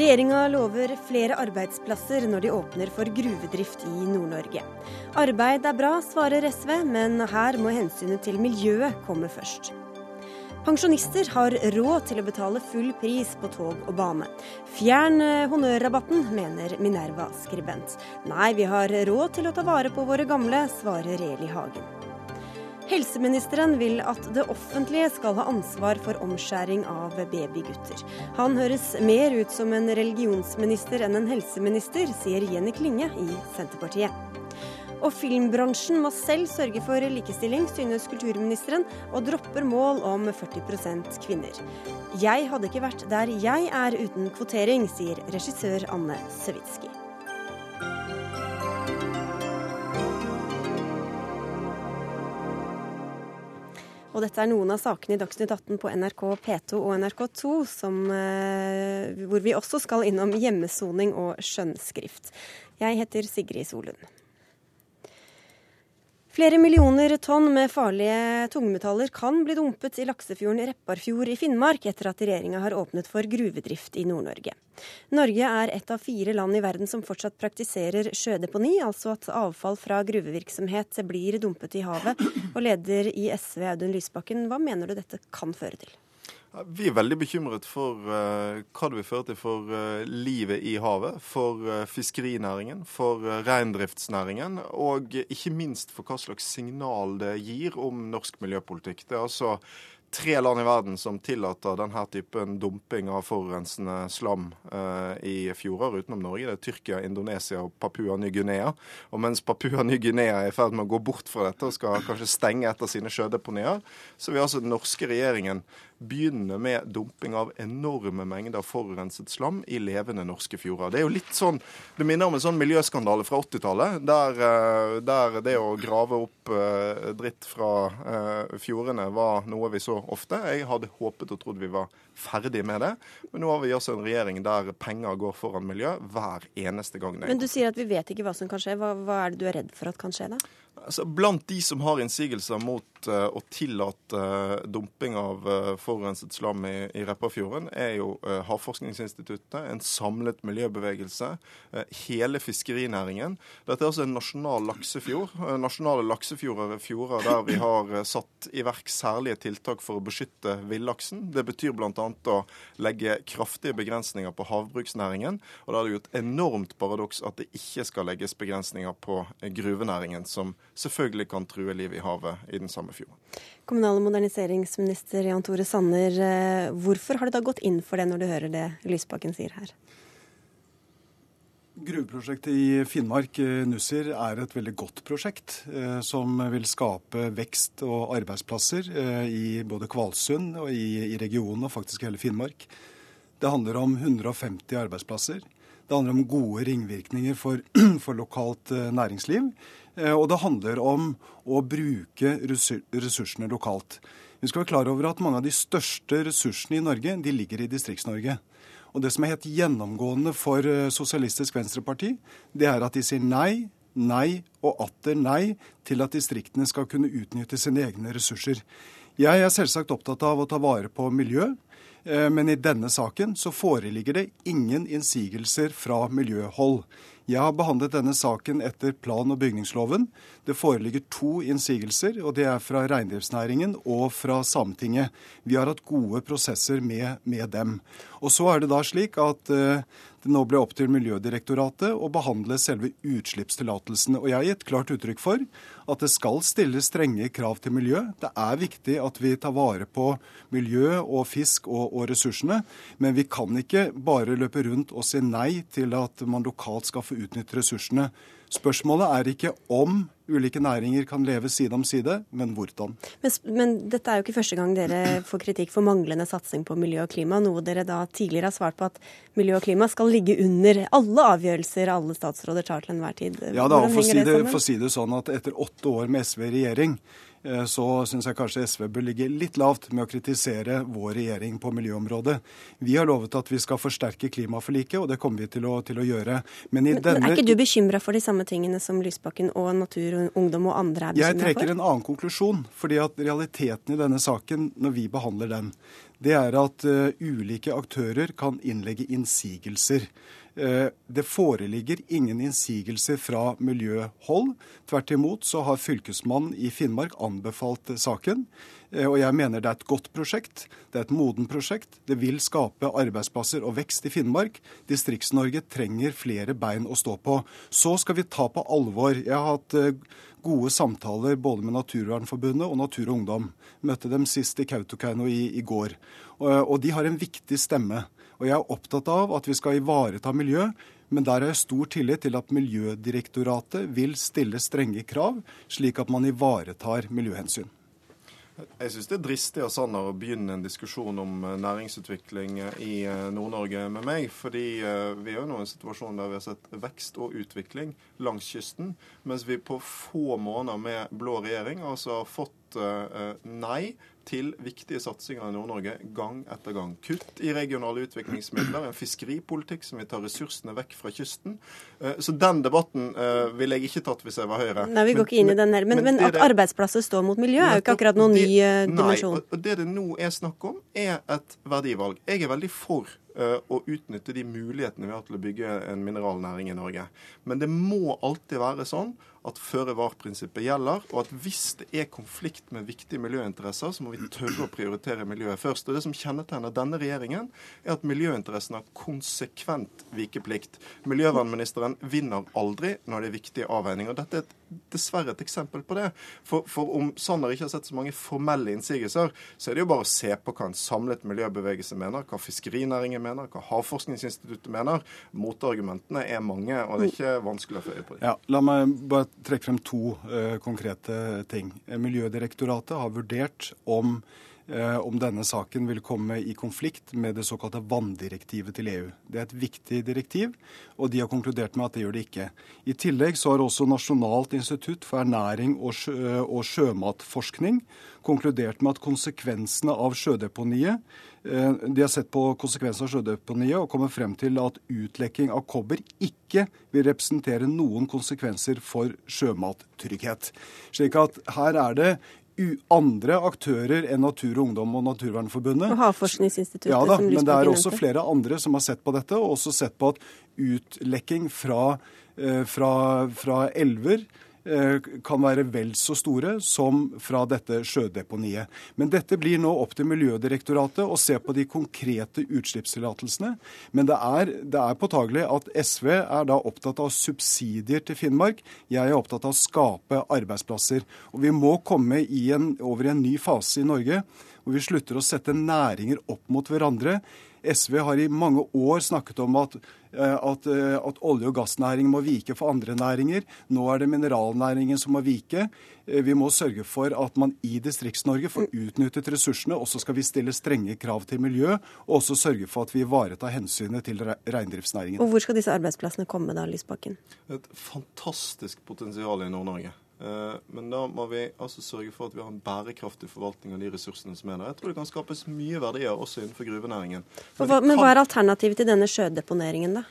Regjeringa lover flere arbeidsplasser når de åpner for gruvedrift i Nord-Norge. Arbeid er bra, svarer SV, men her må hensynet til miljøet komme først. Pensjonister har råd til å betale full pris på tog og bane. Fjern eh, honnørrabatten, mener Minerva-skribent. Nei, vi har råd til å ta vare på våre gamle, svarer Eli Hagen. Helseministeren vil at det offentlige skal ha ansvar for omskjæring av babygutter. Han høres mer ut som en religionsminister enn en helseminister, sier Jenny Klinge i Senterpartiet. Og filmbransjen må selv sørge for likestilling, synes kulturministeren, og dropper mål om 40% kvinner. Jeg hadde ikke vært der jeg er uten kvotering, sier regissør Anne Sewitsky. Og dette er noen av sakene i Dagsnytt 18 på NRK P2 og NRK2, som, eh, hvor vi også skal innom hjemmesoning og skjønnskrift. Jeg heter Sigrid Solund. Flere millioner tonn med farlige tungmetaller kan bli dumpet i laksefjorden Repparfjord i Finnmark etter at regjeringa har åpnet for gruvedrift i Nord-Norge. Norge er et av fire land i verden som fortsatt praktiserer sjødeponi, altså at avfall fra gruvevirksomhet blir dumpet i havet. Og leder i SV Audun Lysbakken, hva mener du dette kan føre til? Vi er veldig bekymret for uh, hva det vil føre til for uh, livet i havet, for uh, fiskerinæringen, for reindriftsnæringen, og ikke minst for hva slags signal det gir om norsk miljøpolitikk. Det er altså tre land i verden som tillater denne typen dumping av forurensende slam i fjorder utenom Norge. Det er Tyrkia, Indonesia og Papua Ny-Guinea. Og mens Papua Ny-Guinea er i ferd med å gå bort fra dette og skal kanskje stenge et av sine sjødeponier, så vil altså den norske regjeringen begynne med dumping av enorme mengder forurenset slam i levende norske fjorder. Det er jo litt sånn, det minner om en sånn miljøskandale fra 80-tallet, der, eh, der, det å grave opp eh, dritt fra eh, fjordene var noe vi så ofte. Jeg hadde håpet og trodd vi var ferdig med det, men nå har vi også en regjering der penger går foran miljø hver eneste gang. Men du sier at vi vet ikke hva som kan skje. Hva, hva er det du er redd for at kan skje da? Altså, blant de som har innsigelser mot uh, å tillate uh, dumping av uh, forurenset slam i, i Repparfjorden, er jo Havforskningsinstituttet, en samlet miljøbevegelse, hele fiskerinæringen. Dette er altså en nasjonal laksefjord. nasjonale laksefjorder er fjorder der vi har satt i verk særlige tiltak for å beskytte villaksen. Det betyr bl.a. å legge kraftige begrensninger på havbruksnæringen. Og da er det jo et enormt paradoks at det ikke skal legges begrensninger på gruvenæringen, som selvfølgelig kan true livet i havet i den samme fjorden. Kommunal- og moderniseringsminister Jan Tore Sanner, eh, hvorfor har du da gått inn for det når du hører det Lysbakken sier her? Gruveprosjektet i Finnmark, eh, Nussir, er et veldig godt prosjekt eh, som vil skape vekst og arbeidsplasser i både Kvalsund og i, i regionen, og faktisk hele Finnmark. Det handler om 150 arbeidsplasser. Det handler om gode ringvirkninger for, for lokalt næringsliv. Eh, og det handler om å bruke ressursene lokalt. Vi skal være klar over at mange av de største ressursene i Norge de ligger i Distrikts-Norge. Og det som er helt gjennomgående for eh, Sosialistisk Venstreparti, det er at de sier nei, nei og atter nei til at distriktene skal kunne utnytte sine egne ressurser. Jeg er selvsagt opptatt av å ta vare på miljø, eh, men i denne saken så foreligger det ingen innsigelser fra miljøhold. Jeg har behandlet denne saken etter plan- og bygningsloven. Det foreligger to innsigelser, og det er fra reindriftsnæringen og fra Sametinget. Vi har hatt gode prosesser med, med dem. Og så er det da slik at uh, det nå ble opp til Miljødirektoratet å behandle selve utslippstillatelsene. Og jeg har gitt klart uttrykk for at det skal stilles strenge krav til miljø. Det er viktig at vi tar vare på miljø og fisk og, og ressursene. Men vi kan ikke bare løpe rundt og si nei til at man lokalt skal få utnytte ressursene. Spørsmålet er ikke om ulike næringer kan leve side om side, men hvordan. Men, men, dette er jo ikke første gang dere får kritikk for manglende satsing på miljø og klima, noe dere da tidligere har svart på at miljø og klima skal ligge under alle avgjørelser alle statsråder tar til enhver tid. Ja, da, for å si, det, si det sånn at etter åtte år med SV i regjering, så syns jeg kanskje SV bør ligge litt lavt med å kritisere vår regjering på miljøområdet. Vi har lovet at vi skal forsterke klimaforliket, og det kommer vi til å, til å gjøre. Men, Men denne... Er ikke du bekymra for de samme tingene som Lysbakken og Natur og Ungdom og andre er bekymra for? Jeg trekker en annen konklusjon. fordi at realiteten i denne saken, når vi behandler den, det er at uh, ulike aktører kan innlegge innsigelser. Eh, det foreligger ingen innsigelser fra miljøhold. Tvert imot så har Fylkesmannen i Finnmark anbefalt saken. Eh, og jeg mener det er et godt prosjekt. Det er et moden prosjekt. Det vil skape arbeidsplasser og vekst i Finnmark. Distrikts-Norge trenger flere bein å stå på. Så skal vi ta på alvor. Jeg har hatt eh, gode samtaler både med Naturvernforbundet og Natur og Ungdom. Møtte dem sist i Kautokeino i, i går. Og, de har en viktig stemme. Og jeg er opptatt av at vi skal ivareta miljø, men der har jeg stor tillit til at Miljødirektoratet vil stille strenge krav, slik at man ivaretar miljøhensyn. Jeg syns det er dristig av Sanner å begynne en diskusjon om eh, næringsutvikling i eh, Nord-Norge med meg. Fordi eh, vi er jo nå i en situasjon der vi har sett vekst og utvikling langs kysten. Mens vi på få måneder med blå regjering altså har fått nei til viktige satsinger i Nord-Norge gang etter gang. Kutt i regionale utviklingsmidler, en fiskeripolitikk som vil ta ressursene vekk fra kysten. Eh, så den debatten eh, ville jeg ikke tatt hvis jeg var Høyre. Nei, vi går ikke inn i den her. Men, men, men at det, arbeidsplasser står mot miljø, er jo ikke akkurat noen det, ny uh, dimensjon. Nei, og det det nå er snakk om, er et verdivalg. Jeg er veldig for å utnytte de mulighetene vi har til å bygge en mineralnæring i Norge. Men det må alltid være sånn at føre-var-prinsippet gjelder, og at hvis det er konflikt med viktige miljøinteresser, så må vi tørre å prioritere miljøet først. Og Det som kjennetegner denne regjeringen, er at miljøinteressene har konsekvent vikeplikt. Miljøvernministeren vinner aldri når det er viktige avveininger. Dette er et, dessverre et eksempel på det. For, for, om Sanner ikke har sett så mange formelle innsigelser, så er det jo bare å se på hva en samlet miljøbevegelse mener, hva fiskerinæringen mener, hva Havforskningsinstituttet mener. Motargumentene er mange, og det er ikke vanskelig å få øye på dem. Ja, la meg bare trekke frem to uh, konkrete ting. Miljødirektoratet har vurdert om, om, denne saken vil komme i konflikt med det såkalte vanndirektivet til EU. Det er et viktig direktiv, og de har konkludert med at det gjør det ikke. I tillegg så har også Nasjonalt institutt for ernæring og, sjø, og sjømatforskning konkludert med at konsekvensene av sjødeponiet Eh, de har sett på konsekvenser av sjødeponiet og kommet frem til at utlekking av kobber ikke vil representere noen konsekvenser for sjømattrygghet. Slik at her er det andre aktører enn Natur og Ungdom og Naturvernforbundet. Og Havforskningsinstituttet. Ja da, men det er også flere andre som har sett på dette, og også sett på at utlekking fra, eh, fra, fra elver kan være vel så store som fra dette sjødeponiet. Men dette blir nå opp til Miljødirektoratet å se på de konkrete utslippstillatelsene. Men det er, det er påtagelig at SV er da opptatt av subsidier til Finnmark. Jeg er opptatt av å skape arbeidsplasser. Og vi må komme i en, over i en ny fase i Norge hvor vi slutter å sette næringer opp mot hverandre. SV har i mange år snakket om at, eh, at, eh, at, olje- og gassnæringen må vike for andre næringer. Nå er det mineralnæringen som må vike. Eh, vi må sørge for at man i Distrikts-Norge får utnyttet ressursene. Og så skal vi stille strenge krav til miljø, og også sørge for at vi ivaretar hensynet til reindriftsnæringen. Og Hvor skal disse arbeidsplassene komme da, Lysbakken? Et fantastisk potensial i Nord-Norge. Eh, men da må vi altså sørge for at vi har en bærekraftig forvaltning av de ressursene som er der. Jeg tror det kan skapes mye verdier også innenfor gruvenæringen. Men, hva, men hva er alternativet til denne sjødeponeringen, da?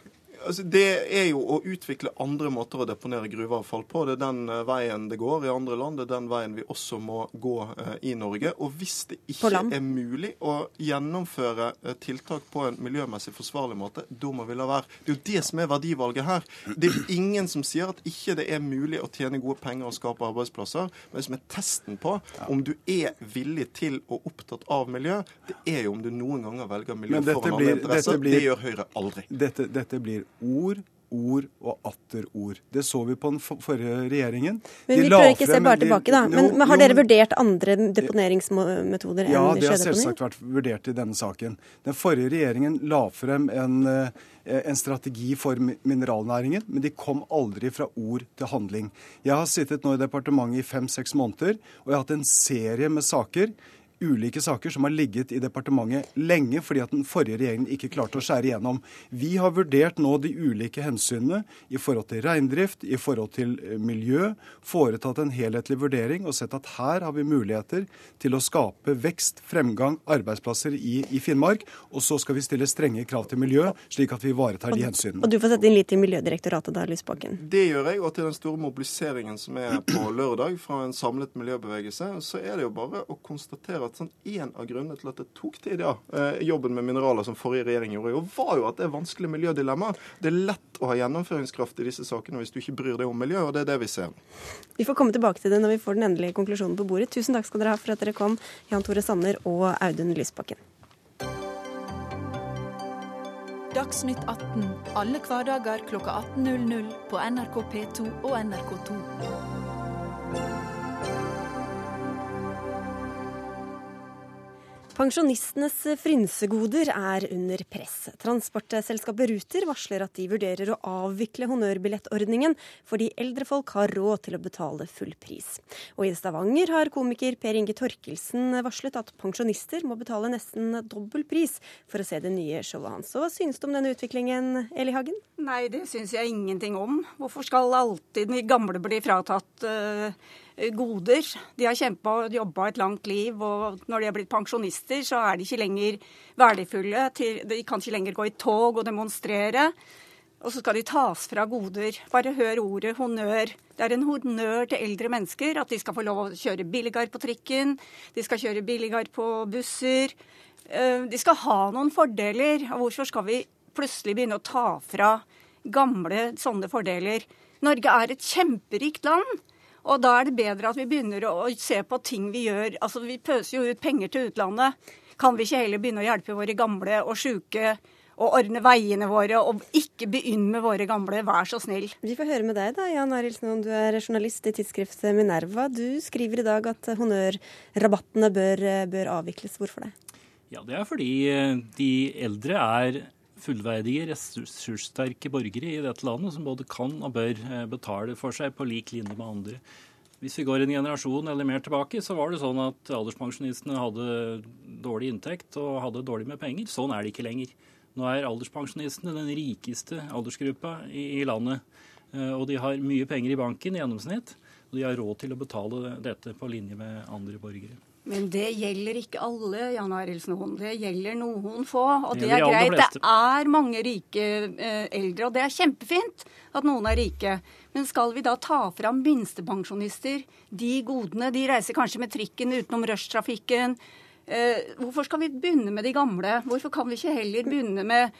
Altså, det er jo å utvikle andre måter å deponere gruveavfall på. Det er den uh, veien det går i andre land. Det er den veien vi også må gå uh, i Norge. Og hvis det ikke er mulig å gjennomføre uh, tiltak på en miljømessig forsvarlig måte, da må vi la være. Det er jo det som er verdivalget her. Det er ingen som sier at ikke det er mulig å tjene gode penger og skape arbeidsplasser. Men det som er testen på om du er villig til og opptatt av miljø, det er jo om du noen ganger velger miljø foran alle interesser. Blir, det gjør Høyre aldri. Dette, dette blir ord ord og atter ord. Det så vi på den forrige regjeringen. Men vi prøver ikke frem, se bare tilbake, da. Men, men har dere vurdert andre deponeringsmetoder ja, enn Ja, det har selvsagt vært vurdert i denne saken. Den forrige regjeringen la frem en, eh, en strategi for mineralnæringen, men de kom aldri fra ord til handling. Jeg har sittet nå i departementet i fem-seks måneder, og jeg har hatt en serie med saker ulike saker som har ligget i departementet lenge fordi at den forrige regjeringen ikke klarte å skjære igjennom. Vi har vurdert nå de ulike hensynene i forhold til reindrift, i forhold til eh, miljø, foretatt en helhetlig vurdering og sett at her har vi muligheter til å skape vekst, fremgang, arbeidsplasser i, i Finnmark. Og så skal vi stille strenge krav til miljø, slik at vi ivaretar de hensynene. Og du får sette inn litt til Miljødirektoratet da, Lysbakken? Det gjør jeg, og til den store mobiliseringen som er på lørdag fra en samlet miljøbevegelse, så er det jo bare å konstatere at sånn en av grunnene til at det tok tid, ja, eh, jobben med mineraler som forrige regjering gjorde, jo, var jo at det er vanskelig miljødilemma. Det er lett å ha gjennomføringskraft i disse sakene hvis du ikke bryr deg om miljø, og det er det vi ser. Vi får komme tilbake til det når vi får den endelige konklusjonen på bordet. Tusen takk skal dere ha for at dere kom, Jan Tore Sanner og Audun Lysbakken. Dagsnytt 18 alle hverdager klokka 18.00 på NRK P2 og NRK2. Pensjonistenes frynsegoder er under press. Transportselskapet Ruter varsler at de vurderer å avvikle honnørbillettordningen fordi eldre folk har råd til å betale full pris. Og i Stavanger har komiker Per Inge Torkelsen varslet at pensjonister må betale nesten dobbel pris for å se det nye showet hans. Og hva synes du om denne utviklingen, Eli Hagen? Nei, det syns jeg ingenting om. Hvorfor skal alltid de gamle bli fratatt uh goder. De har kjempa og jobba et langt liv, og når de har blitt pensjonister, så er de ikke lenger verdifulle. De kan ikke lenger gå i tog og demonstrere. Og så skal de tas fra goder. Bare hør ordet honnør. Det er en honnør til eldre mennesker at de skal få lov å kjøre billigere på trikken, de skal kjøre billigere på busser. Eh, de skal ha noen fordeler. Og hvorfor skal vi plutselig begynne å ta fra gamle sånne fordeler? Norge er et kjemperikt land. Og da er det bedre at vi begynner å se på ting vi gjør. Altså vi pøser jo ut penger til utlandet. Kan vi ikke heller begynne å hjelpe våre gamle og sjuke? og ordne veiene våre, og ikke begynne med våre gamle, vær så snill. Vi får høre med deg da, Jan Arildsson, du er journalist i tidsskriftet Minerva. Du skriver i dag at honnørrabattene bør, bør avvikles. Hvorfor det? Ja, Det er fordi eh, de eldre er fullverdige, ressurssterke borgere i dette landet som både kan og bør eh, betale for seg på lik linje med andre. Hvis vi går en generasjon eller mer tilbake, så var det sånn at alderspensjonistene hadde dårlig inntekt og hadde dårlig med penger. Sånn er det ikke lenger. Nå er alderspensjonistene den rikeste aldersgruppa i, landet. Eh, og de har mye penger i banken i gjennomsnitt. Og de har råd til å betale dette på linje med andre borgere. Men det gjelder ikke alle, Jan Arild Hoen. Det gjelder noen få. Og det, det er greit. Det er mange rike eh, eldre, og det er kjempefint at noen er rike. Men skal vi da ta fram minstepensjonister, de godene? De reiser kanskje med trikken utenom rushtrafikken. Eh, hvorfor skal vi begynne med de gamle? Hvorfor kan vi ikke heller begynne med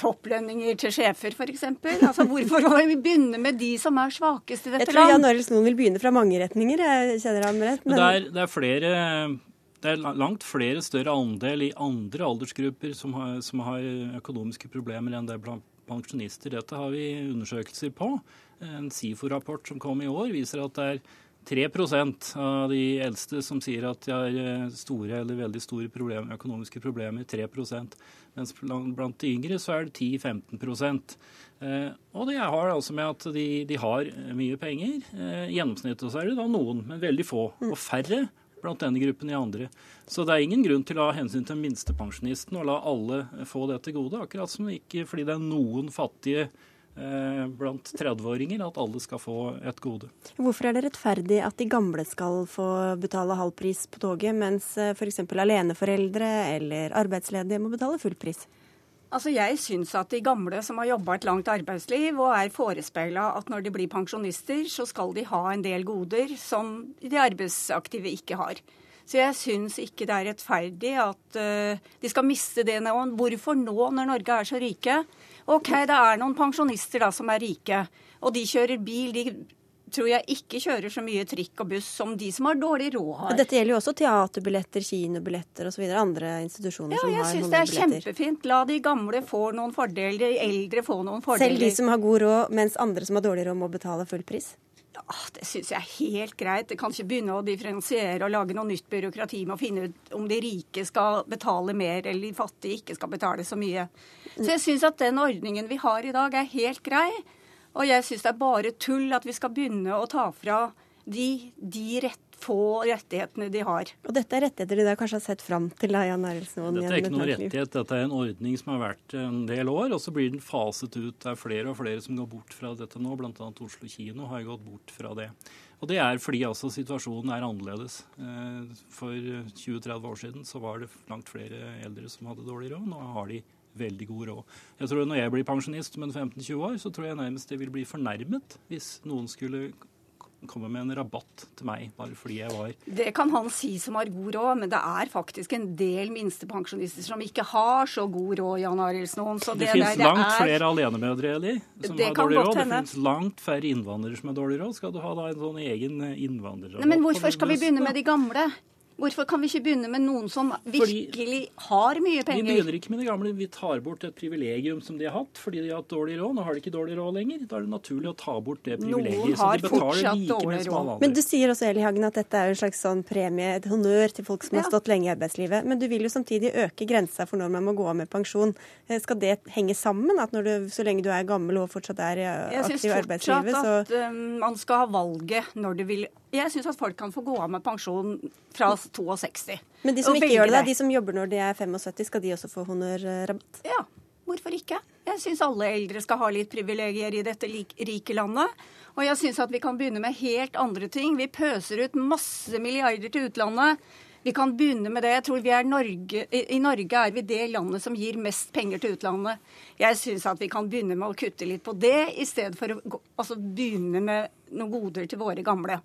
topplønninger til sjefer, f.eks. Altså, hvorfor må vi begynne med de som er svakest i dette land? Jeg tror Jan Arild Snoen vil begynne fra mange retninger. jeg kjenner ham rett. Men... Det, er, det, er, flere, det er langt flere større andel i andre aldersgrupper som har, som har økonomiske problemer enn det blant pensjonister. Dette har vi undersøkelser på. En SIFO-rapport som kom i år, viser at det er 3% av de eldste som sier at de har eh, store eller veldig store problemer, økonomiske problemer. 3% Mens blant de yngre så er det 10-15 eh, Og det har altså med at de, de har mye penger. I gjennomsnittet så er det da noen, men veldig få. Og færre blant denne gruppen i andre. Så det er ingen grunn til å ha hensyn til minstepensjonisten og la alle få det til gode. Akkurat som ikke fordi det er noen fattige Eh, blant 30-åringer at alle skal få et gode. Hvorfor er det rettferdig at de gamle skal få betale halv pris på toget, mens eh, f.eks. aleneforeldre eller arbeidsledige må betale full pris? Altså Jeg syns at de gamle som har jobba et langt arbeidsliv og er forespeila at når de blir pensjonister, så skal de ha en del goder som de arbeidsaktive ikke har. Så jeg syns ikke det er rettferdig at uh, de skal miste det nå. Hvorfor nå, når Norge er så rike? OK, det er noen pensjonister da som er rike, og de kjører bil. de tror jeg ikke kjører så mye trikk og buss som de som har dårlig råd har. Dette gjelder jo også teaterbilletter, kinobilletter osv. Andre institusjoner ja, som har noen billetter. Ja, Jeg syns det er kjempefint. La de gamle få noen fordeler, de eldre få noen fordeler. Selv de som har god råd, mens andre som har dårlig råd må betale full pris? Det syns jeg er helt greit. Det kan ikke begynne å differensiere og lage noe nytt byråkrati med å finne ut om de rike skal betale mer eller de fattige ikke skal betale så mye. Så jeg syns at den ordningen vi har i dag, er helt grei. Og jeg syns det er bare tull at vi skal begynne å ta fra de, de rett, få rettighetene de har. Og dette er rettigheter de da kanskje har sett fram til, da, Jan Arelsen? Dette er ikke noen rettighet, dette er en ordning som har vært en del år, og så blir den faset ut. Det er flere og flere som går bort fra dette nå, bl.a. Oslo kino har gått bort fra det. Og det er fordi altså situasjonen er annerledes. Eh, for 20-30 år siden så var det langt flere eldre som hadde dårlig råd. Nå har de veldig god råd. Jeg tror Når jeg blir pensjonist om 15-20 år, så tror jeg nærmest det vil bli fornærmet hvis noen skulle komme med en rabatt til meg bare fordi jeg var Det kan han si som har god råd, men det er faktisk en del minstepensjonister som ikke har så god råd, Jan Arild Snoen. Det, det finnes langt er... flere alenemødre Eli, som det har dårlig råd. Det finnes langt færre innvandrere som har dårlig råd. Skal du ha da en sånn egen innvandrerrabatt? Men hvorfor skal vi begynne med de gamle? Hvorfor kan vi ikke begynne med noen som virkelig fordi har mye penger? Vi begynner ikke med det gamle. Vi tar bort et privilegium som de har hatt fordi de har hatt dårlig råd. Nå har de ikke dårlig råd lenger. Da er det naturlig å ta bort det privilegiet. Noen har fortsatt dårlig råd. Men du sier også Eli Hagen, at dette er en slags sånn premie, et honnør til folk som ja. har stått lenge i arbeidslivet. Men du vil jo samtidig øke grensa for når man må gå av med pensjon. Eh, skal det henge sammen? At du, så lenge du er gammel og fortsatt er aktiv i arbeidslivet, så Jeg syns fortsatt at um, man skal ha valget når du vil jeg syns at folk kan få gå av med pensjon fra 62. Men de som ikke gjør det, de som jobber når de er 75, skal de også få honnørrabatt? Ja, hvorfor ikke? Jeg syns alle eldre skal ha litt privilegier i dette rike landet. Og jeg syns at vi kan begynne med helt andre ting. Vi pøser ut masse milliarder til utlandet. Vi kan begynne med det. Jeg tror vi er Norge, I Norge er vi det landet som gir mest penger til utlandet. Jeg syns at vi kan begynne med å kutte litt på det, i stedet for å altså, begynne med noen goder til våre gamle.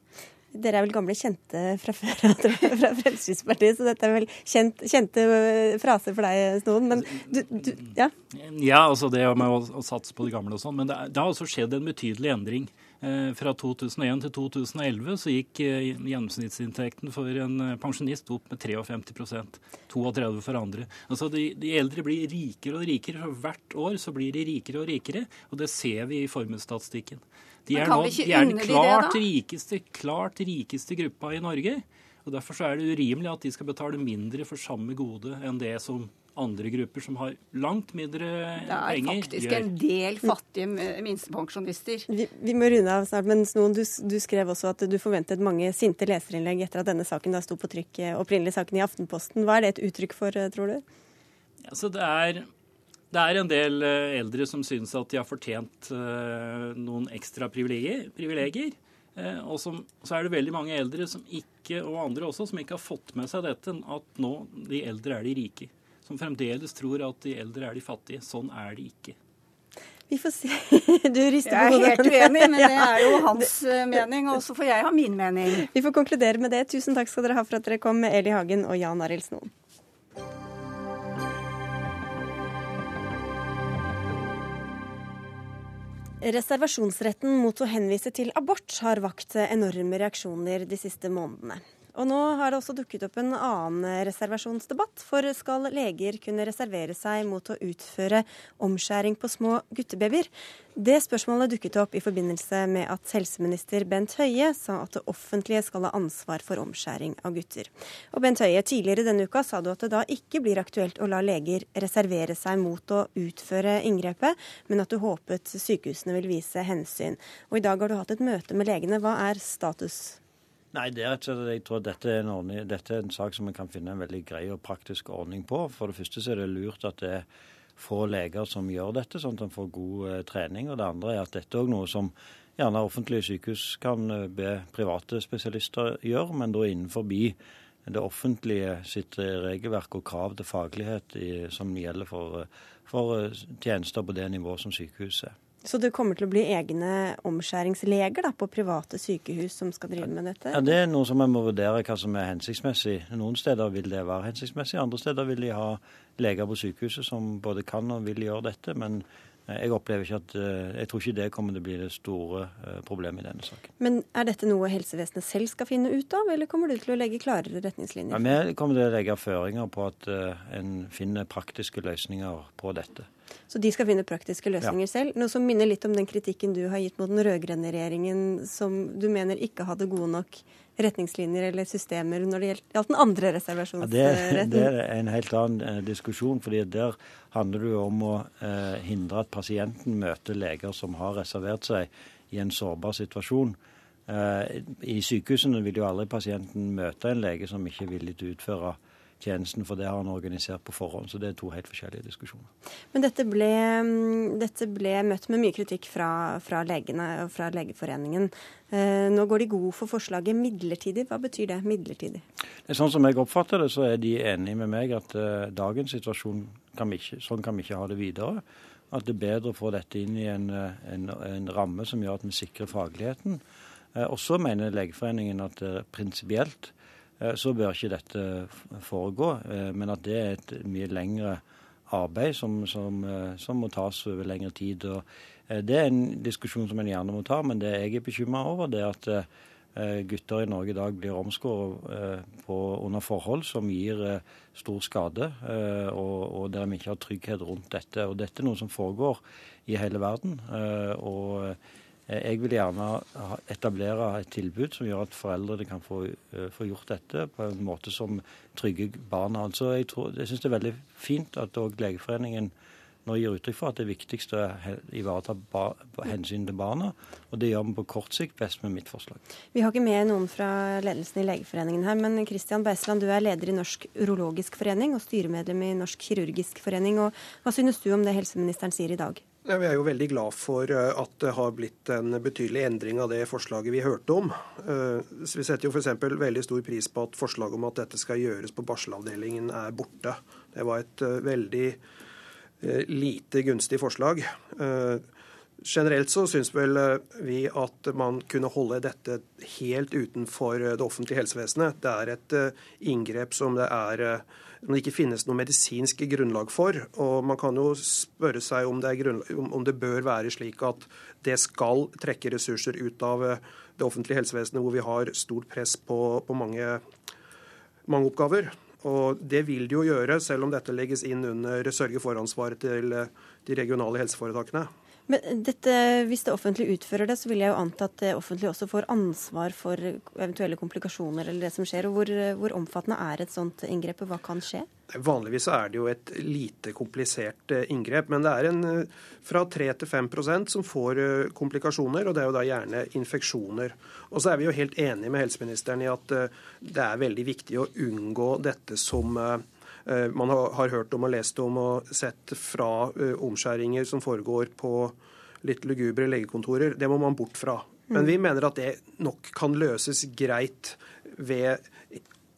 Dere er vel gamle kjente fra før fra Fremskrittspartiet, så dette er vel kjent, kjente øh, fraser for deg, Snoen. Men du, du, ja? Ja, altså det med å, å satse på de gamle og sånn. Men det, det, har også skjedd en betydelig endring. Eh, fra 2001 til 2011 så gikk eh, gjennomsnittsinntekten for en eh, pensjonist opp med 53% 32 for andre. Altså de, de, eldre blir rikere og rikere. For hvert år så blir de rikere og rikere. Og det ser vi i formuesstatistikken. De er, nå, de er den klart, rikeste, klart rikeste gruppa i Norge. og Derfor så er det urimelig at de skal betale mindre for samme gode enn det som andre grupper som har langt mindre penger, Det er penger, faktisk gjør. en del fattige minstepensjonister. Vi, vi, må runde av snart, men Snoen, du, du, skrev også at du forventet mange sinte leserinnlegg etter at denne saken da sto på trykk, eh, opprinnelig saken i Aftenposten. Hva er det et uttrykk for, eh, tror du? Ja, så det er det er en del eh, eldre som synes at de har fortjent noen ekstra privilegier. Og som, så er det veldig mange eldre som ikke, og andre også, som ikke har fått med seg dette, at nå de eldre er de rike. Som fremdeles tror at de eldre er de fattige. Sånn er de ikke. Vi får se. Du rister på hodet. Jeg er helt uenig, men det er jo hans mening, og så får jeg ha min mening. Vi får konkludere med det. Tusen takk skal dere ha for at dere kom, med Eli Hagen og Jan Arild Snoen. Reservasjonsretten mot å henvise til abort har vakt enorme reaksjoner de siste månedene. Og nå har det også dukket opp en annen reservasjonsdebatt. For skal leger kunne reservere seg mot å utføre omskjæring på små guttebabyer? Det spørsmålet dukket opp i forbindelse med at helseminister Bent Høie sa at det offentlige skal ha ansvar for omskjæring av gutter. Og Bent Høie, tidligere denne uka sa du at det da ikke blir aktuelt å la leger reservere seg mot å utføre inngrepet, men at du håpet sykehusene vil vise hensyn. Og i dag har du hatt et møte med legene. Hva er status? Nei, det er rett og slett jeg tror dette er, en ordning, dette er en sak som vi kan finne en veldig grei og praktisk ordning på. For det første så er det lurt at det er få leger som gjør dette, sånn at en får god eh, trening. Og det andre er at dette er noe som gjerne offentlige sykehus kan eh, be private spesialister gjøre, men da innenfor det offentlige sitt eh, regelverk og krav til faglighet i, som gjelder for, for eh, tjenester på det nivået som sykehuset er. Så det kommer til å bli egne omskjæringsleger da, på private sykehus som skal drive med dette? Ja, Det er noe som jeg må vurdere hva som er hensiktsmessig. Noen steder vil det være hensiktsmessig, andre steder vil de ha leger på sykehuset som både kan og vil gjøre dette. Men jeg opplever ikke at, eh, jeg tror ikke det kommer til å bli det store eh, problemet i denne saken. Men er dette noe helsevesenet selv skal finne ut av, eller kommer du til å legge klarere retningslinjer? Ja, vi kommer til å legge føringer på at en finner praktiske løsninger på dette. Så de skal finne praktiske løsninger ja. selv. Noe som minner litt om den kritikken du har gitt mot den rød-grønne regjeringen, som du mener ikke hadde gode nok retningslinjer eller systemer når det gjaldt den andre reservasjonsretten? Ja, det, det, er en helt annen eh, diskusjon. fordi Der handler det jo om å eh, hindre at pasienten møter leger som har reservert seg i en sårbar situasjon. I sykehusene vil jo aldri pasienten møte en lege som ikke er villig til å utføre tjenesten, for det har han organisert på forhånd. Så det er to helt forskjellige diskusjoner. Men dette ble, mm, dette ble møtt med mye kritikk fra, fra, legene og fra Legeforeningen. Eh, nå går de god for forslaget midlertidig. Hva betyr det, midlertidig? Det sånn som jeg oppfatter det, så er de enige med meg at eh, dagens situasjon kan vi ikke, sånn kan vi ikke ha det videre. At det er bedre å få dette inn i en, eh, en, en ramme som gjør at vi sikrer fagligheten. Eh, og så mener Legeforeningen at uh, prinsipielt Eh, så bør ikke dette foregå. Eh, men at det er et mye lengre arbeid som, som, eh, som må tas over lengre tid. Og det er en diskusjon som en gjerne må ta, men det jeg er bekymra over, det er at gutter i Norge i dag blir omskåret under forhold som gir stor skade, og, og der vi ikke har trygghet rundt dette. Og Dette er noe som foregår i hele verden. og Eh, jeg vil gjerne etablere et tilbud som gjør at foreldrene kan få, eh, få gjort dette på en måte som trygger barna. Altså, jeg, tror, jeg syns det er veldig fint at òg Legeforeningen nå gir uttrykk for at det viktigste er å ivareta hensynet til barna. Og det gjør vi på kort sikt best med mitt forslag. Vi har ikke med noen fra ledelsen i Legeforeningen her, men Kristian Beisland, du er leder i Norsk urologisk forening og styremedlem i Norsk kirurgisk forening. Og hva synes du om det helseministeren sier i dag? Ja, vi er jo veldig glad for eh, at det har blitt en betydelig endring av det forslaget vi hørte om. Eh, vi setter jo f.eks. veldig stor pris på at forslaget om at dette skal gjøres på barselavdelingen er borte. Det var et eh, veldig lite gunstig forslag. Generelt så syns vel vi at man kunne holde dette helt utenfor det offentlige helsevesenet. Det er et inngrep som det er som det ikke finnes noe medisinsk grunnlag for. Og man kan jo spørre seg om det, om det, bør være slik at det skal trekke ressurser ut av eh, det offentlige helsevesenet, hvor vi har stort press på, på mange, mange, oppgaver. Og det vil det jo gjøre, selv om dette legges inn under sørge for-ansvaret til eh, de regionale helseforetakene. Men dette, hvis det offentlige utfører det, så vil jeg jo anta at det offentlige også får ansvar for eventuelle komplikasjoner eller det som skjer. og Hvor, hvor omfattende er et sånt inngrep, hva kan skje? Vanligvis er det jo et lite komplisert eh, inngrep, men det er en, eh, fra 3 til 5% som får eh, komplikasjoner, og det er jo da gjerne infeksjoner. Og så er vi jo helt enige med helseministeren i at det er veldig viktig å unngå dette som Eh, man har hørt om og lest om og sett fra eh, omskjæringer som foregår på litt lugubre legekontorer. Det må man bort fra. Men vi mener at det nok kan løses greit ved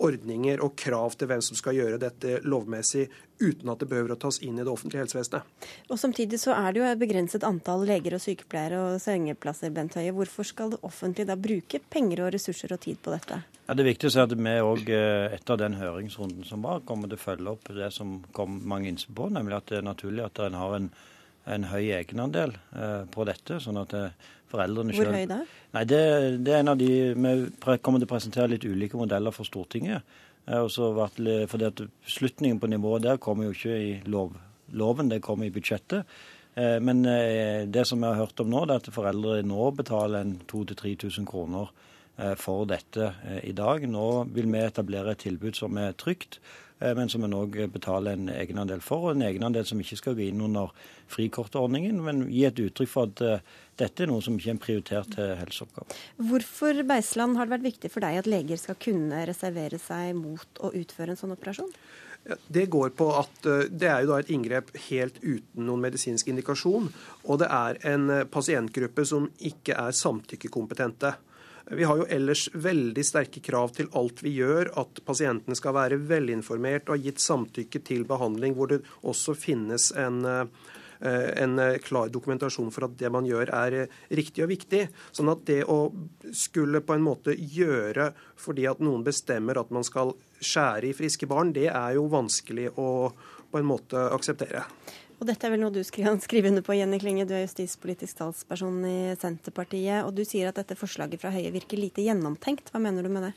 ordninger og krav til hvem som skal gjøre dette lovmessig, uten at det behøver å tas inn i det offentlige helsevesenet. Og Samtidig så er det jo et begrenset antall leger og sykepleiere og sengeplasser. Bent Høie. Hvorfor skal det offentlige da bruke penger og ressurser og tid på dette? Ja, det er viktig å si at vi òg eh, etter den høringsrunden som var, kommer til å følge opp det som kom mange innspill på, nemlig at det er naturlig at en har en, en høy egenandel eh, på dette. sånn at det, eh, foreldrene selv... Hvor høy da? Nei, det, det, er en av de, Vi kommer til å presentere litt ulike modeller for Stortinget. Eh, fordi at Beslutningen på nivået der kommer jo ikke i lov, loven, det kommer i budsjettet. Eh, men det som vi har hørt om nå, det er at foreldre nå betaler en 2000-3000 kroner for dette i dag. Nå vil vi etablere et tilbud som er trygt, Eh, men som en òg betaler en egenandel for. Og en egenandel som ikke skal gå inn under frikortordningen, men gi et uttrykk for at eh, dette er noe som ikke er en prioritert helseoppgave. Hvorfor Beisland, har det vært viktig for deg at leger skal kunne reservere seg mot å utføre en sånn operasjon? Det går på at eh, det er jo da et inngrep helt uten noen medisinsk indikasjon. Og det er en pasientgruppe som ikke er samtykkekompetente. Vi har jo ellers veldig sterke krav til alt vi gjør, at pasientene skal være velinformert og ha gitt samtykke til behandling, hvor det også finnes en eh, en klar dokumentasjon for at det man gjør er riktig og viktig. Sånn at det å skulle på en måte gjøre fordi at noen bestemmer at man skal skjære i friske barn, det er jo vanskelig å på en måte akseptere. Og dette er vel noe du kan skrive under på, Jenny Klinge. Du er justispolitisk talsperson i Senterpartiet. Og du sier at dette forslaget fra Høie virker lite gjennomtenkt. Hva mener du med det?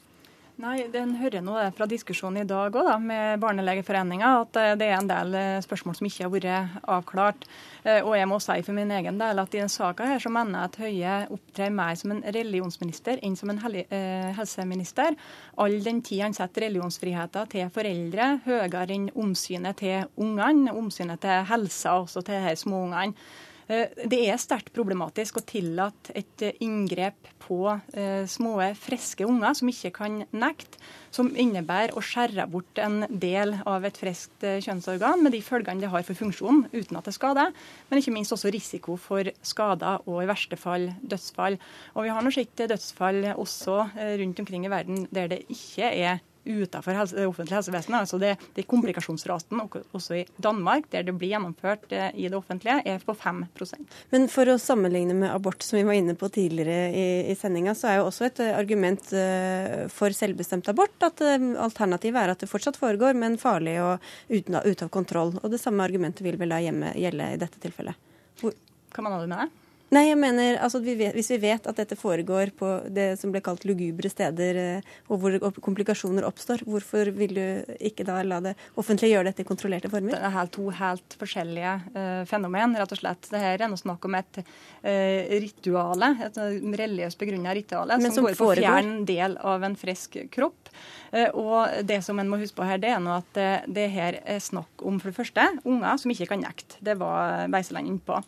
Nei, Den hører nå fra diskusjonen i dag òg, da, med Barnelegeforeninga at eh, det er en del eh, spørsmål som ikke har vært avklart. Eh, og jeg må si for min egen del at i denne saka her så mener jeg at Høie opptrer mer som en religionsminister enn som en helseminister. All den tid han setter religionsfriheten til foreldre høyere enn omsynet til ungene, omsynet til helsa også til de små ungene. Eh, det er sterkt problematisk å tillate et eh, inngrep på eh, små, friske unger som ikke kan nekte, som innebærer å skjære bort en del av et friskt kjønnsorgan med de følgene det har for funksjonen, uten at det skader, men ikke minst også risiko for skader og i verste fall dødsfall. Og Vi har nå sett dødsfall også rundt omkring i verden der det ikke er utenfor helse, det offentlige helsevesenet. Altså det, det komplikasjonsraten også i Danmark, der det blir gjennomført eh, i det offentlige, er på 5% Men for å sammenligne med abort, som vi var inne på tidligere i, i sendinga, så er jo også et eh, argument uh, for selvbestemt abort at alternativet er at det fortsatt foregår, men farlig og uten, ute av kontroll. Og det samme argumentet vil vel da hjemme, gjelde i dette tilfellet. Hvor... Hva mener du med det? Nei, jeg mener, altså, vi vet, Hvis vi vet at dette foregår på det som ble kalt lugubre steder, eh, og hvor komplikasjoner oppstår, hvorfor vil du ikke da la det offentlige gjøre dette i kontrollerte former? Det er helt to helt forskjellige uh, fenomen, rett og slett. Det her er noe snakk om et uh, rituale, et religiøst begrunna rituale, som, som, går på å fjerne del av en frisk kropp. Uh, og det som en må huske på her, det er nå at det, det her er snakk om for det første unger som ikke kan nekte. Det var Beiseland inne på.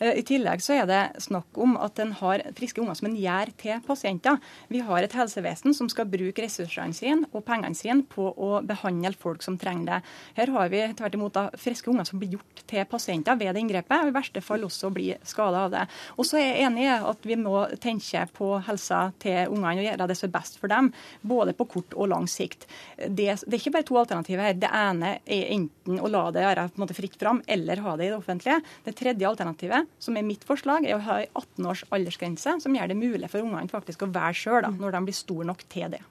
I tillegg så er det snakk om at en har friske unger som en gjør til pasienter. Vi har et helsevesen som skal bruke ressursene sine og pengene sine på å behandle folk som trenger det. Her har vi tvert imot da friske unger som blir gjort til pasienter ved det inngrepet, og i verste fall også blir skada av det. Og så er jeg enig i at vi må tenke på helsa til ungene og gjøre det som er best for dem, både på kort og lang sikt. Det, det er ikke bare to alternativer her. Det ene er enten å la det være på en måte fritt fram, eller ha det i det offentlige. Det tredje alternativet, som er mitt forslag, er å ha en 18 års aldersgrense, som gjør det mulig for ungene faktisk å være sjøl når de blir store nok til det.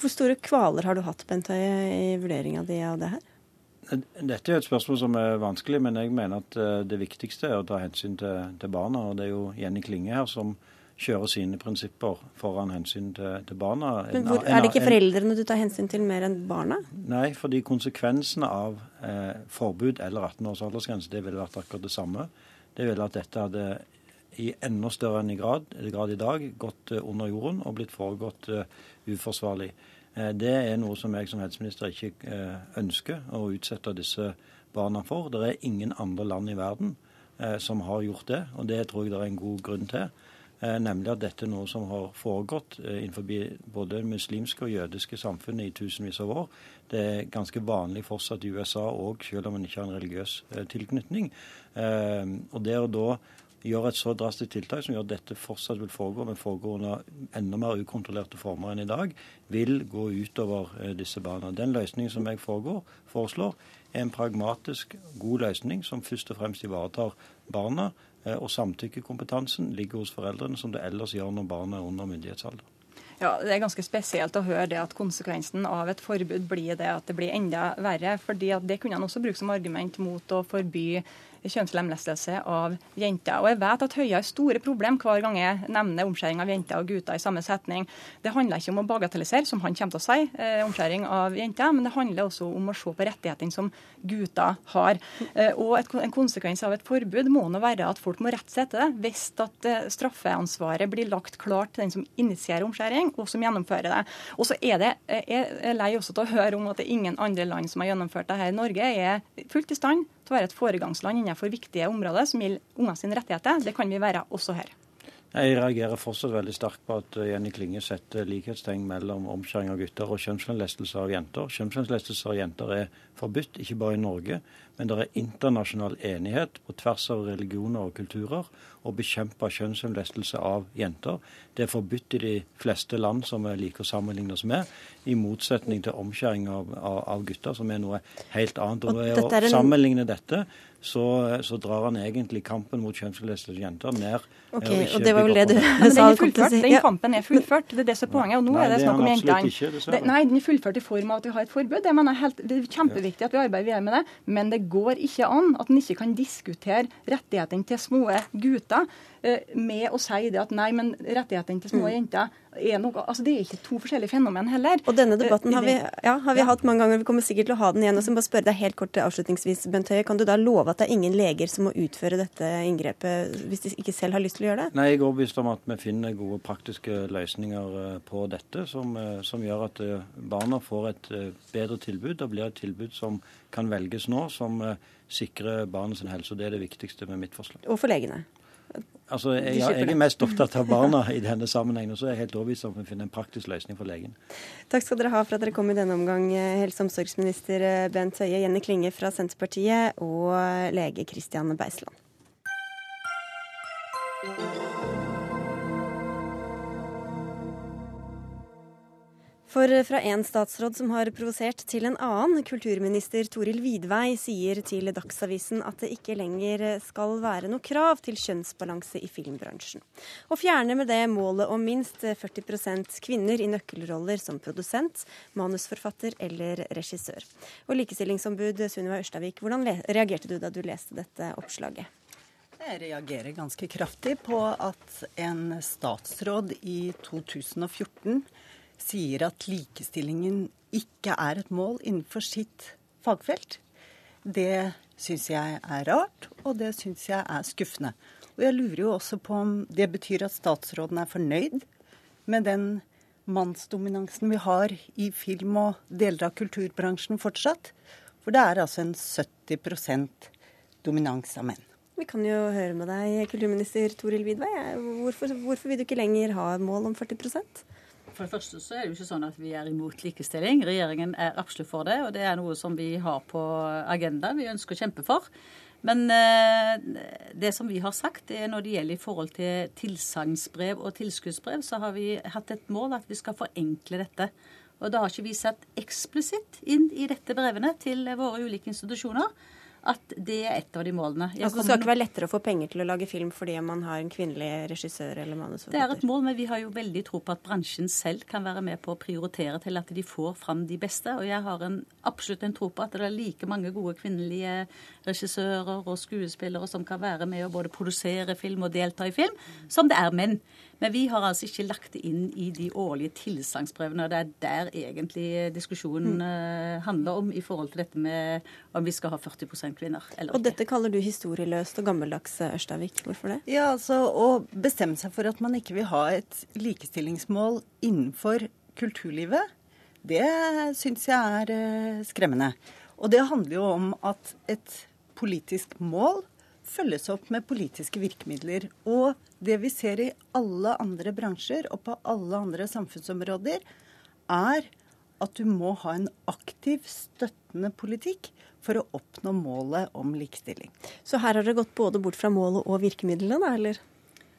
Hvor store kvaler har du hatt, Bent Høie, i vurderinga di av det her? Dette er et spørsmål som er vanskelig, men jeg mener at eh, det viktigste er å ta hensyn til, til barna. og Det er jo Jenny Klinge her som kjører sine prinsipper foran hensyn til, til barna. Men hvor, Er det ikke foreldrene du tar hensyn til mer enn barna? Nei, fordi konsekvensene av eh, forbud eller 18 års aldersgrense det ville vært akkurat det samme. Det ville at dette hadde i enda større enn i grad, grad i dag gått eh, under jorden og blitt foregått uh, uforsvarlig. Eh, det er noe som jeg som helseminister ikke eh, ønsker å utsette disse barna for. Det er ingen andre land i verden som har gjort det, og det tror jeg det er en god grunn til. Nemlig at dette er noe som har foregått innenfor både muslimske og jødiske samfunn i tusenvis av år. Det er ganske vanlig fortsatt i USA òg, selv om man ikke har en religiøs tilknytning. Og det å da gjøre et så drastisk tiltak som gjør at dette fortsatt vil foregå, men foregår under enda mer ukontrollerte former enn i dag, vil gå utover eh, disse barna. Den løsningen som jeg foregår, foreslår, er en pragmatisk, god løsning som først og fremst ivaretar barna. Eh, og samtykkekompetansen ligger hos foreldrene, som det ellers gjør når barnet er under myndighetsalder. Ja, Det er ganske spesielt å høre det at konsekvensen av et forbud blir det at det blir enda verre. fordi at Det kunne han også bruke som argument mot å forby kjønnslemlestelse av jenter. Og jeg vet at Høie har store problem hver gang jeg nevner omskjæring av jenter og gutter i samme setning. Det handler ikke om å bagatellisere, som han kommer til å si, eh, omskjæring av jenter, men det handler også om å se på rettighetene som gutter har. Eh, og et, en konsekvens av et forbud må nå være at folk må rette seg etter det, hvis at eh, straffeansvaret blir lagt klart til den som initierer omskjæring, og som gjennomfører det. Og så er det, Jeg er lei også til å høre om at det er ingen andre land som har gjennomført det her. Norge er fullt i stand til å være et foregangsland innenfor viktige områder som gjelder unger sine rettigheter. Det kan vi være også her. Jeg reagerer fortsatt veldig sterkt på at Jenny Klinge setter likhetstegn mellom omskjæring av gutter og kjønnslemlestelse av jenter. Kjønnslemlestelse av jenter er forbudt, ikke bare i Norge, men det er internasjonal enighet på tvers av religioner og kulturer å bekjempe kjønnslemlestelse av jenter. Det er forbudt i de fleste land som vi liker å sammenligne oss med, i motsetning til omskjæring av, av, av gutter, som er noe helt annet. Og Ved å en... sammenligne dette så, så, drar han egentlig kampen mot kjønnslemlestelse jenter ned. Ok, og, og det var vel det du sa? Den kampen er fullført. Det er det som er poenget. Og nå nei, er det snakk om jentene. Nei, den er fullført i form av at vi har et forbud. Det, mener helt, det er kjempeviktig at vi arbeider videre med det, men det går ikke an at en ikke kan diskutere rettighetene til små gutter med å si det at nei, men rettighetene til små mm. jenter er noe Altså, det er ikke to forskjellige fenomen heller. Og denne debatten har vi, ja, har vi ja. hatt mange ganger. Vi kommer sikkert til å ha den igjen. Og så må bare spørre deg helt kort avslutningsvis, Bent Høie. Kan du da love at det er ingen leger som må utføre dette inngrepet hvis de ikke selv har lyst til å gjøre det? Nei, jeg er overbevist om at vi finner gode praktiske løsninger eh, på dette som, eh, som gjør at eh, barna får et bedre tilbud. Det blir et tilbud som kan velges nå, som sikrer barnets helse. og Det er det viktigste med mitt forslag. Og for legene? Altså, jeg, jeg, er mest opptatt av barna i denne sammenhengen, og så er jeg helt overbevist om at vi finner en praktisk løsning for legen. Takk skal dere ha for at dere kom i denne omgang, eh, helse- og omsorgsminister eh, Bent Høie, Jenny Klinge fra Senterpartiet og lege Kristian Beisland. For fra en statsråd som har provosert til en annen, kulturminister Toril Vidvei sier til Dagsavisen at det ikke lenger skal være noe krav til kjønnsbalanse i filmbransjen. Og fjerner med det målet om minst 40% kvinner i nøkkelroller som produsent, manusforfatter eller regissør. Og likestillingsombud Sunniva Ørstavik, hvordan reagerte du da du leste dette oppslaget? Jeg reagerer ganske kraftig på at en statsråd i 2014 sier at likestillingen ikke er et mål innenfor sitt fagfelt. Det syns jeg er rart, og det syns jeg er skuffende. Og jeg lurer jo også på om det betyr at statsråden er fornøyd med den mannsdominansen vi har i film og deler av kulturbransjen fortsatt. For det er altså en 70% dominans av menn. Vi kan jo høre med deg, kulturminister Toril Vidvei. Hvorfor, hvorfor vil du ikke lenger ha mål om 40 for det første så er det jo ikke sånn at vi er imot likestilling. Regjeringen er absolutt for det, og det er noe som vi har på agendaen. Vi ønsker å kjempe for. Men eh, det som vi har sagt, er når det gjelder i forhold til tilsagnsbrev og tilskuddsbrev, så har vi hatt et mål at vi skal forenkle dette. Og det har ikke vi sett eksplisitt inn i dette brevene til våre ulike institusjoner at det er et av de målene. Jeg altså, det skal ikke være lettere å få penger til å lage film fordi man har en kvinnelig regissør eller manusforfatter? Det er et mål, men vi har jo veldig tro på at bransjen selv kan være med på å prioritere til at de får fram de beste. Og jeg har en, absolutt en tro på at det er like mange gode kvinnelige regissører og skuespillere som kan være med å både produsere film og delta i film, som det er menn. Men vi har altså ikke lagt det inn i de årlige tilsagnsbrevene. og Det er der egentlig diskusjonen mm. handler om i forhold til dette med om vi skal ha 40 kvinner eller ikke. Og dette kaller du historieløst og gammeldags, eh, Ørstavik. Hvorfor det? Ja, altså Å bestemme seg for at man ikke vil ha et likestillingsmål innenfor kulturlivet, det syns jeg er eh, skremmende. Og det handler jo om at et politisk mål følges opp med politiske virkemidler. Og det vi ser i alle andre bransjer og på alle andre samfunnsområder, er at du må ha en aktiv, støttende politikk for å oppnå målet om likestilling. Så her har det gått både bort fra målet og virkemidlene, da, eller?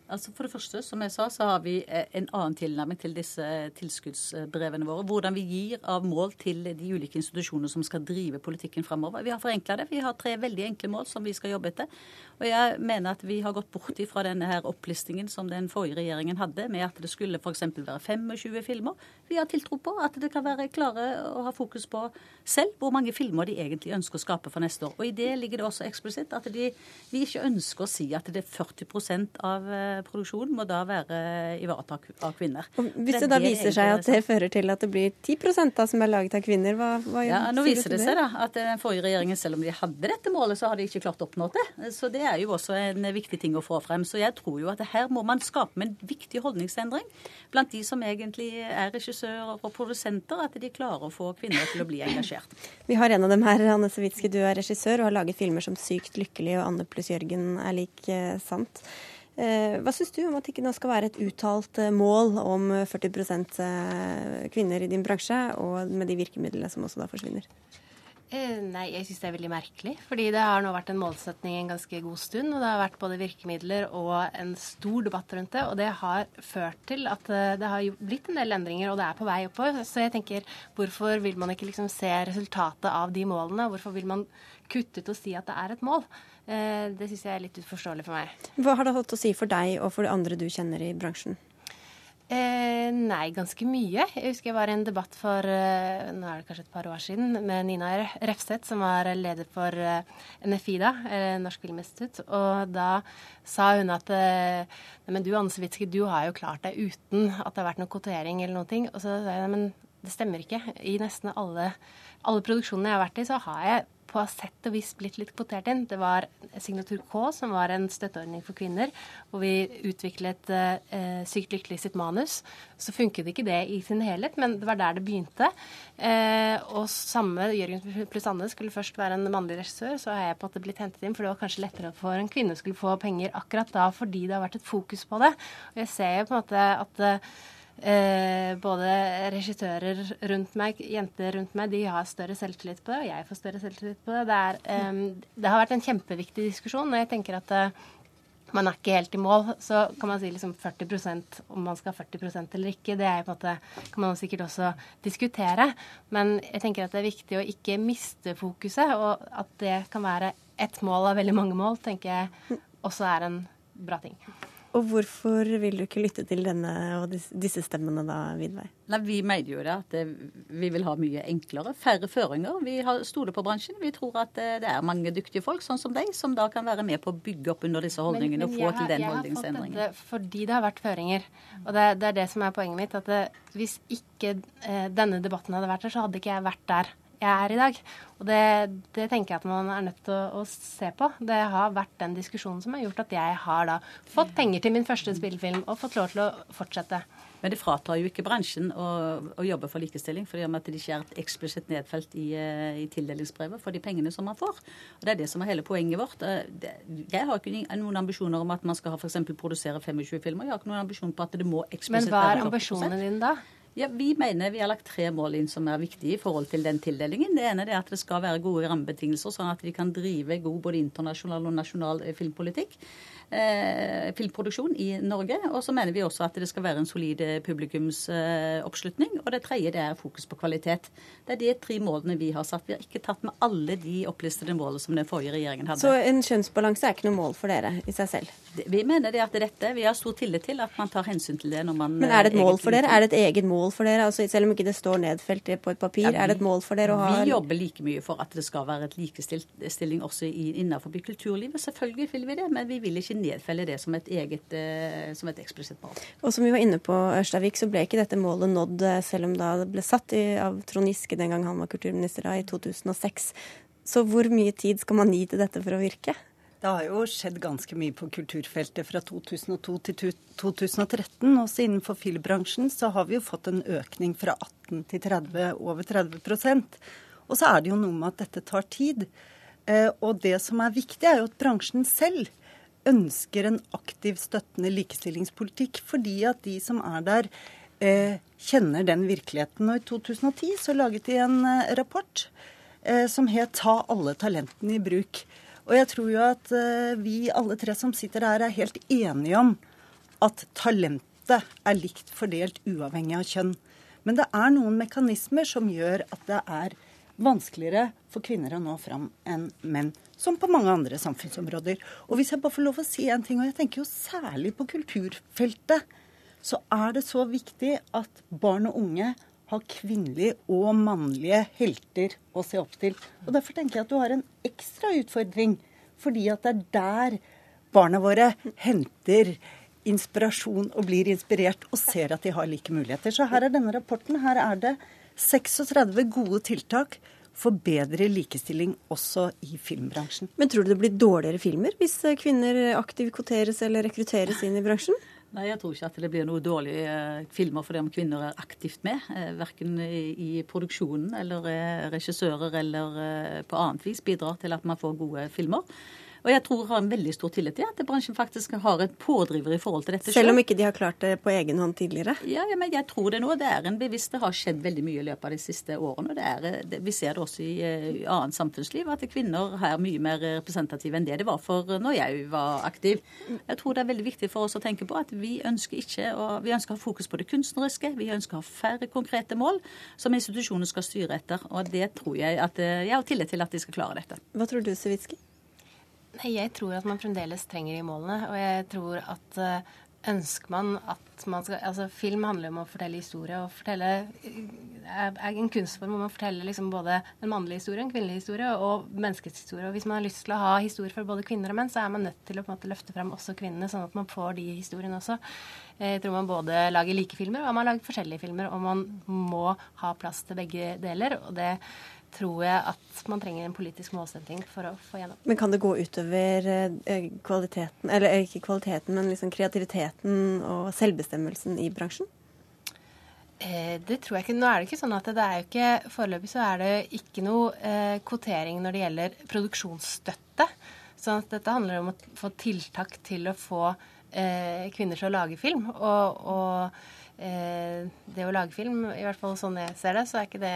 Altså For det første, som jeg sa, så har vi eh, en annen tilnærming til disse tilskuddsbrevene våre. Hvordan vi gir av mål til de ulike institusjonene som skal drive politikken framover. Vi har forenkla det. Vi har tre veldig enkle mål som vi skal jobbe etter. Og jeg mener at vi har gått bort fra denne her opplistingen som den forrige regjeringen hadde, med at det skulle f.eks. være 25 filmer. Vi har tiltro på at det kan være klare å ha fokus på selv hvor mange filmer de egentlig ønsker å skape for neste år. Og i det ligger det også eksplisitt at de, vi ikke ønsker å si at det er 40% av eh, produksjonen må da være ivaretatt av kvinner. Og hvis det, da viser seg at det fører til at det blir 10 da som er laget av kvinner, hva, hva ja, Nå viser det seg da at den forrige regjeringen, selv om de hadde dette målet, så har de ikke klart å oppnå det. Så det er jo også en viktig ting å få frem. Så jeg tror jo at her må man skape en viktig holdningsendring blant de som egentlig er regissører og produsenter, at de klarer å få kvinner til å bli engasjert. Vi har en av dem her, Anne Sawitsky. Du er regissør og har laget filmer som 'Sykt lykkelig' og 'Anne pluss Jørgen er lik eh, sant'. Eh, hva syns du om at det ikke nå skal være et uttalt eh, mål om 40% kvinner i din bransje, og med de virkemidlene som også da forsvinner? Eh, nei, jeg syns det er veldig merkelig. Fordi det har nå vært en målsetning en ganske god stund. Og det har vært både virkemidler og en stor debatt rundt det. Og det har ført til at eh, det har blitt en del endringer, og det er på vei oppover. Så jeg tenker, hvorfor vil man ikke liksom se resultatet av de målene? Hvorfor vil man kutte ut og si at det er et mål? Eh, det syns jeg er litt uforståelig for meg. Hva har det hatt å si for deg og for de andre du kjenner i bransjen? Eh, nei, ganske mye. Jeg husker jeg var i en debatt for eh, nå er det kanskje et par år siden med Nina Refseth, som var leder for eh, NFI da, Norsk Filminstitutt. Og da sa hun at eh, men du Anne Sewitsky, du har jo klart deg uten at det har vært noe kvotering eller noen ting. Og så sa jeg neimen, det stemmer ikke. I nesten alle, alle produksjonene jeg har vært i, så har jeg på sett og vis blitt litt kvotert inn. Det var Signatur K, som var en støtteordning for kvinner, hvor vi utviklet eh, Sykt lykkelig sitt manus. Så funket ikke det i sin helhet, men det var der det begynte. Eh, og samme Jørgen pluss Anne skulle først være en mannlig regissør, så har jeg på at det blitt hentet inn, for det var kanskje lettere for en kvinne skulle få penger akkurat da fordi det har vært et fokus på det. Og jeg ser jo på en måte at Eh, både regissører rundt meg, jenter rundt meg, de har større selvtillit på det, og jeg får større selvtillit på det. Det, er, eh, det har vært en kjempeviktig diskusjon, og jeg tenker at eh, man er ikke helt i mål. Så kan man si liksom 40% om man skal ha 40 eller ikke. Det er på en måte, kan man sikkert også diskutere. Men jeg tenker at det er viktig å ikke miste fokuset, og at det kan være ett mål av veldig mange mål, tenker jeg også er en bra ting. Og hvorfor vil du ikke lytte til denne og disse stemmene da, Vidvei? Nei, Vi mener jo det at vi vil ha mye enklere, færre føringer. Vi stoler på bransjen. Vi tror at det, det er mange dyktige folk sånn som deg, som da kan være med på å bygge opp under disse holdningene men, men og få til den holdningsendringen. Jeg har fått dette fordi det har vært føringer. Og det, det er det som er poenget mitt. At det, hvis ikke eh, denne debatten hadde vært der, så hadde ikke jeg vært der jeg er i dag. Og det, det, tenker jeg at man er nødt til å, å, se på. Det har vært den diskusjonen som har gjort at jeg har da fått penger til min første spillefilm og fått lov til å fortsette. Men det fratar jo ikke bransjen å, å jobbe for likestilling, fordi om at det ikke er et eksplisitt nedfelt i, eh, i, tildelingsbrevet for de pengene som man får. Og Det er det som er hele poenget vårt. Eh, jeg har ikke noen ambisjoner om at man skal f.eks. produsere 25 filmer. Jeg har ikke noen ambisjon på at det må eksplisitt være Men hva er ambisjonene dine da? Ja, Vi mener vi har lagt tre mål inn som er viktige i forhold til den tildelingen. Det ene er at det skal være gode rammebetingelser, sånn at de kan drive god både internasjonal og nasjonal eh, filmpolitikk eh, filmproduksjon i Norge. Og så mener vi også at det skal være en solid eh, publikumsoppslutning. og det tredje det er fokus på kvalitet. Det er de tre målene vi har satt. Vi har ikke tatt med alle de opplistede målene som den forrige regjeringen hadde. Så en kjønnsbalanse er ikke noe mål for dere i seg selv? Vi mener det at dette, vi har stor tillit til at man tar hensyn til det når man Men er det et mål for dere? Er det et eget mål for dere? Altså, selv om ikke det står nedfelt på et papir, ja, vi, er det et mål for dere å ha Vi jobber like mye for at det skal være et likestilling også innenfor kulturlivet. Selvfølgelig vil vi det, men vi vil ikke nedfelle det som et eget eh, som et eksplisitt mål. Og som vi var inne på, Ørstavik, så ble ikke dette målet nådd, eh, selv om da det ble satt i, av Trond Giske den gang han var kulturminister da, i 2006. Så hvor mye tid skal man gi til dette for å virke? Det har jo skjedd ganske mye på kulturfeltet fra 2002 til 2013. Også innenfor filmbransjen så har vi jo fått en økning fra 18 til 30, over 30% Og så er det jo noe med at dette tar tid. Eh, og det som er viktig, er jo at bransjen selv ønsker en aktiv, støttende likestillingspolitikk. Fordi at de som er der, eh, kjenner den virkeligheten. Og i 2010 så laget de en eh, rapport eh, som het 'Ta alle talentene i bruk'. Og jeg tror jo at eh, vi alle tre som sitter her, er helt enige om at talentet er likt fordelt uavhengig av kjønn. Men det er noen mekanismer som gjør at det er vanskeligere for kvinner å nå fram enn menn. Som på mange andre samfunnsområder. Og hvis jeg bare får lov å si en ting, og jeg tenker jo særlig på kulturfeltet, så er det så viktig at barn og unge har kvinnelige og mannlige helter å se opp til. Og Derfor tenker jeg at du har en ekstra utfordring, fordi at det er der barna våre henter inspirasjon og blir inspirert og ser at de har like muligheter. Så her er denne rapporten. Her er det 36 gode tiltak for bedre likestilling også i filmbransjen. Men tror du det blir dårligere filmer hvis kvinner aktivt kvoteres eller rekrutteres inn i bransjen? Nei, jeg tror ikke at det blir noe dårlige filmer for det om kvinner er aktivt med. Eh, verken i, produksjonen eller eh, regissører eller eh, på annet vis bidrar til at man får gode filmer. Og jeg tror har en veldig stor tillit til at bransjen faktisk har et pådriver i forhold til dette selv. Selv om ikke de har klart det på egen hånd tidligere? Ja, ja men jeg tror det nå. Det er en bevisst, det har skjedd veldig mye i løpet av de siste årene. Det er, det, vi ser det også i, i annet samfunnsliv, at kvinner er mye mer representative enn det det var for når jeg var aktiv. Jeg tror det er veldig viktig for oss å tenke på at vi ønsker ikke å, vi ønsker å ha fokus på det kunstneriske. Vi ønsker å ha færre konkrete mål som institusjonene skal styre etter. Og det tror jeg at jeg har tillit til at de skal klare dette. Hva tror du, Sewitsky? Nei, Jeg tror at man fremdeles trenger de målene. Og jeg tror at ønsker man at man skal Altså, film handler jo om å fortelle historie. Og fortelle er en kunstform hvor man forteller liksom både en mannlig historie, en kvinnelig historie og menneskets historie. Og hvis man har lyst til å ha historier for både kvinner og menn, så er man nødt til å på en måte løfte frem også kvinnene, sånn at man får de historiene også. Jeg tror man både lager like filmer og man lager forskjellige filmer, og man må ha plass til begge deler. og det tror jeg at man trenger en politisk målsetting for å få gjennom. Men kan det gå utover eh, kvaliteten, eller eh, ikke kvaliteten, men liksom kreativiteten og selvbestemmelsen i bransjen? Eh, det tror jeg ikke. Nå er det ikke sånn at det er jo ikke Foreløpig så er det ikke noe eh, kvotering når det gjelder produksjonsstøtte. Så dette handler om å få tiltak til å få eh, kvinner til å lage film. Og, og det å lage film, i hvert fall sånn jeg ser det, så er ikke det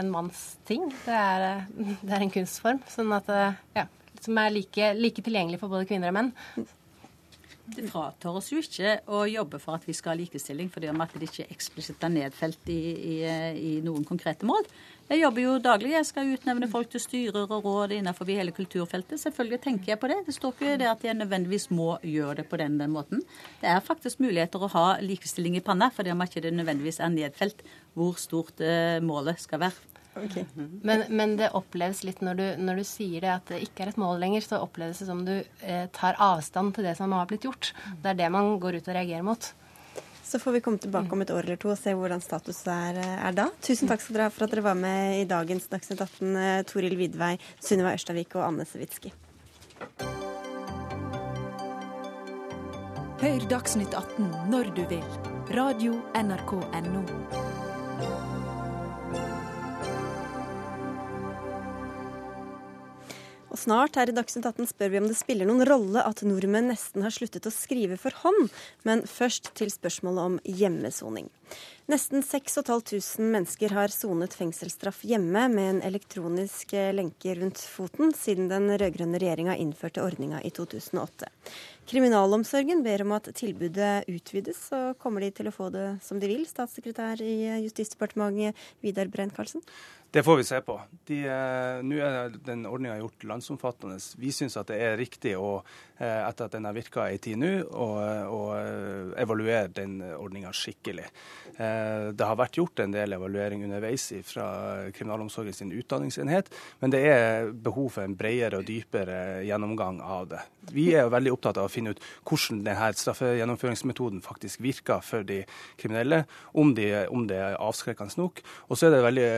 en manns ting. Det er, det er en kunstform sånn at, eh, ja, som er like, like tilgjengelig for både kvinner og menn. Det fratar oss jo ikke å jobbe for at vi skal ha likestilling, fordi om at det ikke eksplisitt er nedfelt i, i, i noen konkrete mål. Jeg jobber jo daglig. Jeg skal utnevne folk til styrer og råd innenfor hele kulturfeltet. Selvfølgelig tenker jeg på det. Det står ikke det at jeg nødvendigvis må gjøre det på den, den måten. Det er faktisk muligheter å ha likestilling i panna, fordi om ikke det nødvendigvis er nedfelt hvor stort eh, målet skal være. Okay. Men, men, det oppleves litt når du, når du, sier det at det ikke er et mål lenger, så oppleves det som du eh, tar avstand til det som har blitt gjort. Det er det man går ut og reagerer mot. Så får vi komme tilbake om et år eller to og se hvordan status er, er da. Tusen takk skal dere ha for at dere var med i dagens Dagsnytt 18, eh, Toril Vidvei, Sunniva Ørstavik og Anne Sewitsky. Hør Dagsnytt 18 når du vil. Radio NRK Radio.nrk.no. snart her i Dagsnytt 18 spør vi om det spiller noen rolle at nordmenn nesten har sluttet å skrive for hånd. Men først til spørsmålet om hjemmesoning. Nesten 6500 mennesker har sonet fengselsstraff hjemme med en elektronisk lenke rundt foten siden den rød-grønne regjeringa innførte ordninga i 2008. Kriminalomsorgen ber om at tilbudet utvides, så kommer de til å få det som de vil, statssekretær i Justisdepartementet Vidar Brein-Karlsen? Det får vi se på. Eh, Nå er den ordninga gjort landsomfattende. Vi syns at det er riktig å, eh, etter at den har virka ei tid nå, å, evaluere den ordninga skikkelig. Eh, det har vært gjort en del evaluering underveis fra kriminalomsorgen sin utdanningsenhet, men det er behov for en bredere og dypere gjennomgang av det. Vi er veldig opptatt av å finne ut hvordan denne straffegjennomføringsmetoden faktisk virker for de kriminelle, om, de, om det er avskrekkende nok. Og så er det veldig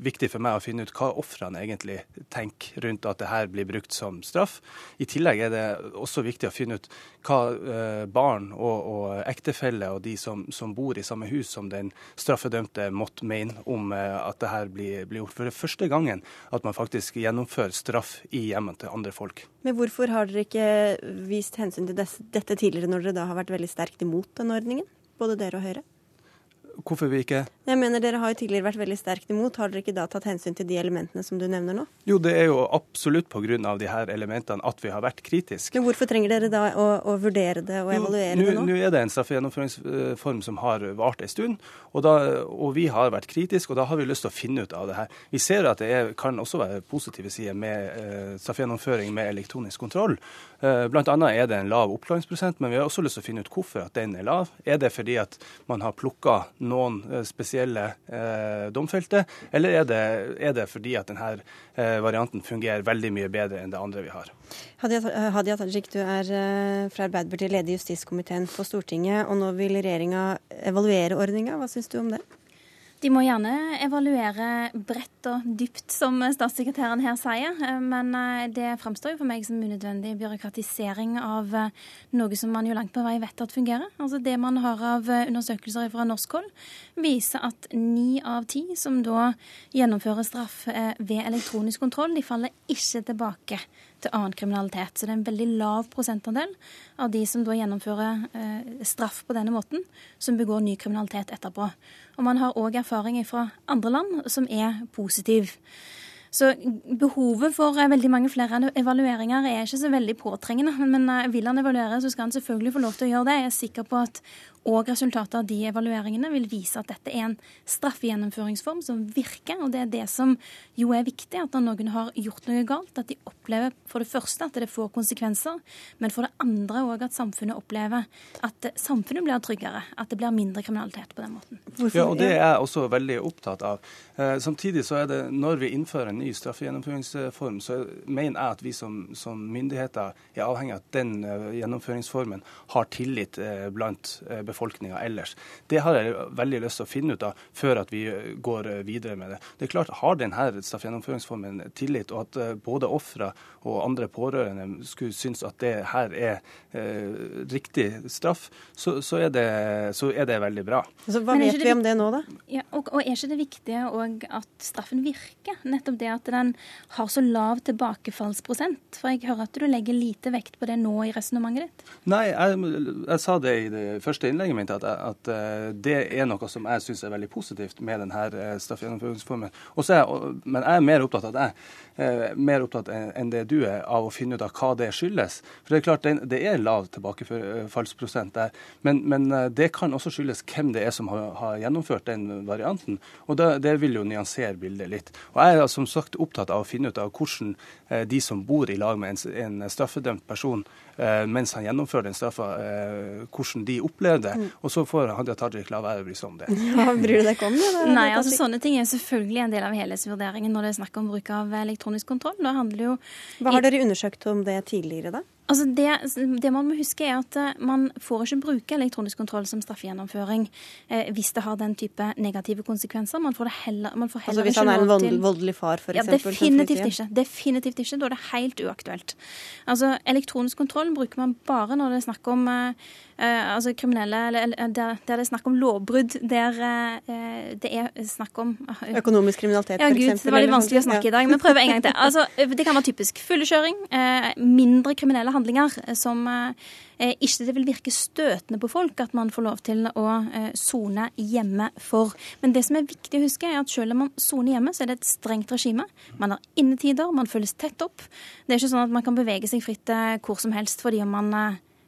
viktig viktig for meg å finne ut hva ofrene egentlig tenker rundt at det her blir brukt som straff. I tillegg er det også viktig å finne ut hva eh, barn og, og ektefeller og de som, som, bor i samme hus som den straffedømte måtte mene om eh, at det her blir, blir gjort. For det første gangen at man faktisk gjennomfører straff i hjemmet til andre folk. Men hvorfor har dere ikke vist hensyn til dette tidligere, når dere da har vært veldig sterkt imot denne ordningen? Både dere og Høyre? Hvorfor vi ikke Jeg mener Dere har jo tidligere vært veldig sterkt imot. Har dere ikke da tatt hensyn til de elementene som du nevner nå? Jo, det er jo absolutt pga. de her elementene at vi har vært kritiske. Men hvorfor trenger dere da å, å vurdere det og evaluere nå, det nå? Nå er det en straffegjennomføringsform som har vart en stund, og, da, og, vi har vært kritiske. Og da har vi lyst til å finne ut av det her. Vi ser at det er, kan også være positive sider med eh, straffegjennomføring med elektronisk kontroll. Eh, blant annet er det en lav oppklaringsprosent, men vi har også lyst til å finne ut hvorfor at den er lav. Er det fordi at man har plukka noen eh, spesielle eh, domfelte, eller er det, er det, fordi at denne eh, varianten fungerer veldig mye bedre enn det andre vi har? Hadia, Hadia Tajik, du er eh, fra Arbeiderpartiet, leder i justiskomiteen på Stortinget, og nå vil regjeringa evaluere ordninga. Hva syns du om det? De må gjerne evaluere bredt og dypt, som statssekretæren her sier. Men eh, det framstår jo for meg som unødvendig byråkratisering av eh, noe som man jo langt på vei vet at fungerer. Altså Det man har av eh, undersøkelser fra norsk hold, viser at ni av ti som da gjennomfører straff ved elektronisk kontroll, de faller ikke tilbake til annen kriminalitet. Så det er en veldig lav prosentandel av de som da gjennomfører eh, straff på denne måten, som begår ny kriminalitet etterpå. Og man har òg erfaring fra andre land som er positiv. Så behovet for veldig mange flere evalueringer er ikke så veldig påtrengende. Men vil han evaluere, så skal han selvfølgelig få lov til å gjøre det. Jeg er sikker på at og resultatet av de evalueringene vil vise at dette er en straffegjennomføringsform som virker. Og det er det som jo er viktig, at når noen har gjort noe galt, at de opplever for det første at det får konsekvenser, men for det andre òg at samfunnet opplever at samfunnet blir tryggere. At det blir mindre kriminalitet på den måten. Hvorfor? Ja, og Det er jeg også veldig opptatt av. Eh, samtidig så er det, når vi innfører en ny straffegjennomføringsform, så mener jeg at vi som, som myndigheter er avhengig av at den uh, gjennomføringsformen har tillit uh, blant uh, befolkninga ellers. Det har jeg veldig lyst til å finne ut av før at vi eh, går eh, videre med det. Det er klart, Har denne straffegjennomføringsformen tillit, og at eh, både ofre og andre pårørende skulle synes at det her er eh, riktig straff, så, så, er det, så, er det, veldig bra. Altså, hva vet vi om det nå, da? Ja, og, og, Er ikke det viktige òg at straffen virker? Nettopp det at den har så lav tilbakefallsprosent. For jeg hører at du legger lite vekt på det nå i resonnementet ditt. Nei, jeg, jeg, sa det i det første innlegget mitt, at, at uh, det er noe som jeg syns er veldig positivt med denne uh, straffegjennomføringsformen. Men jeg er mer opptatt av det eh, mer opptatt enn det du er av å finne ut av hva det skyldes. For Det er klart det, er lav tilbakefallsprosent der, men, men, eh, det kan også skyldes hvem det er som har, har gjennomført den varianten. og det, det, vil jo nyansere bildet litt. Og Jeg er som sagt opptatt av å finne ut av hvordan eh, de som bor i lag med en, en straffedømt person, Eh, mens han gjennomfører den straffa, eh, hvordan de opplever det. Mm. Og så får Hadia Tajik la være å bry seg om det. Ja, bryr du deg ikke om det? Nei, altså sånne ting er selvfølgelig en del av helhetsvurderingen når det er snakk om bruk av elektronisk kontroll. Da handler det jo Hva har dere undersøkt om det tidligere, da? Altså det, det, man må huske er at eh, man får ikke bruke elektronisk kontroll som straffegjennomføring eh, hvis det har den type negative konsekvenser. Man får heller, man får heller altså Hvis han er en voldelig, voldelig far, f.eks.? Ja, definitivt ikke. Definitivt ikke. Da er det helt uaktuelt. Altså Elektronisk kontroll bruker man bare når det er snakk om eh, altså kriminelle, eller, der, det er snakk om lovbrudd, der uh, det er snakk om uh, Økonomisk kriminalitet, ja, Gud, det var litt vanskelig å snakke i dag, men prøv en gang til. Altså, det kan være typisk fullekjøring, mindre kriminelle handlinger som ikke det vil virke støtende på folk at man får lov til å sone hjemme for. Men det som er viktig å huske, er at selv om man soner hjemme, så er det et strengt regime. Man har innetider, man følges tett opp. Det er ikke sånn at man kan bevege seg fritt hvor som helst fordi om man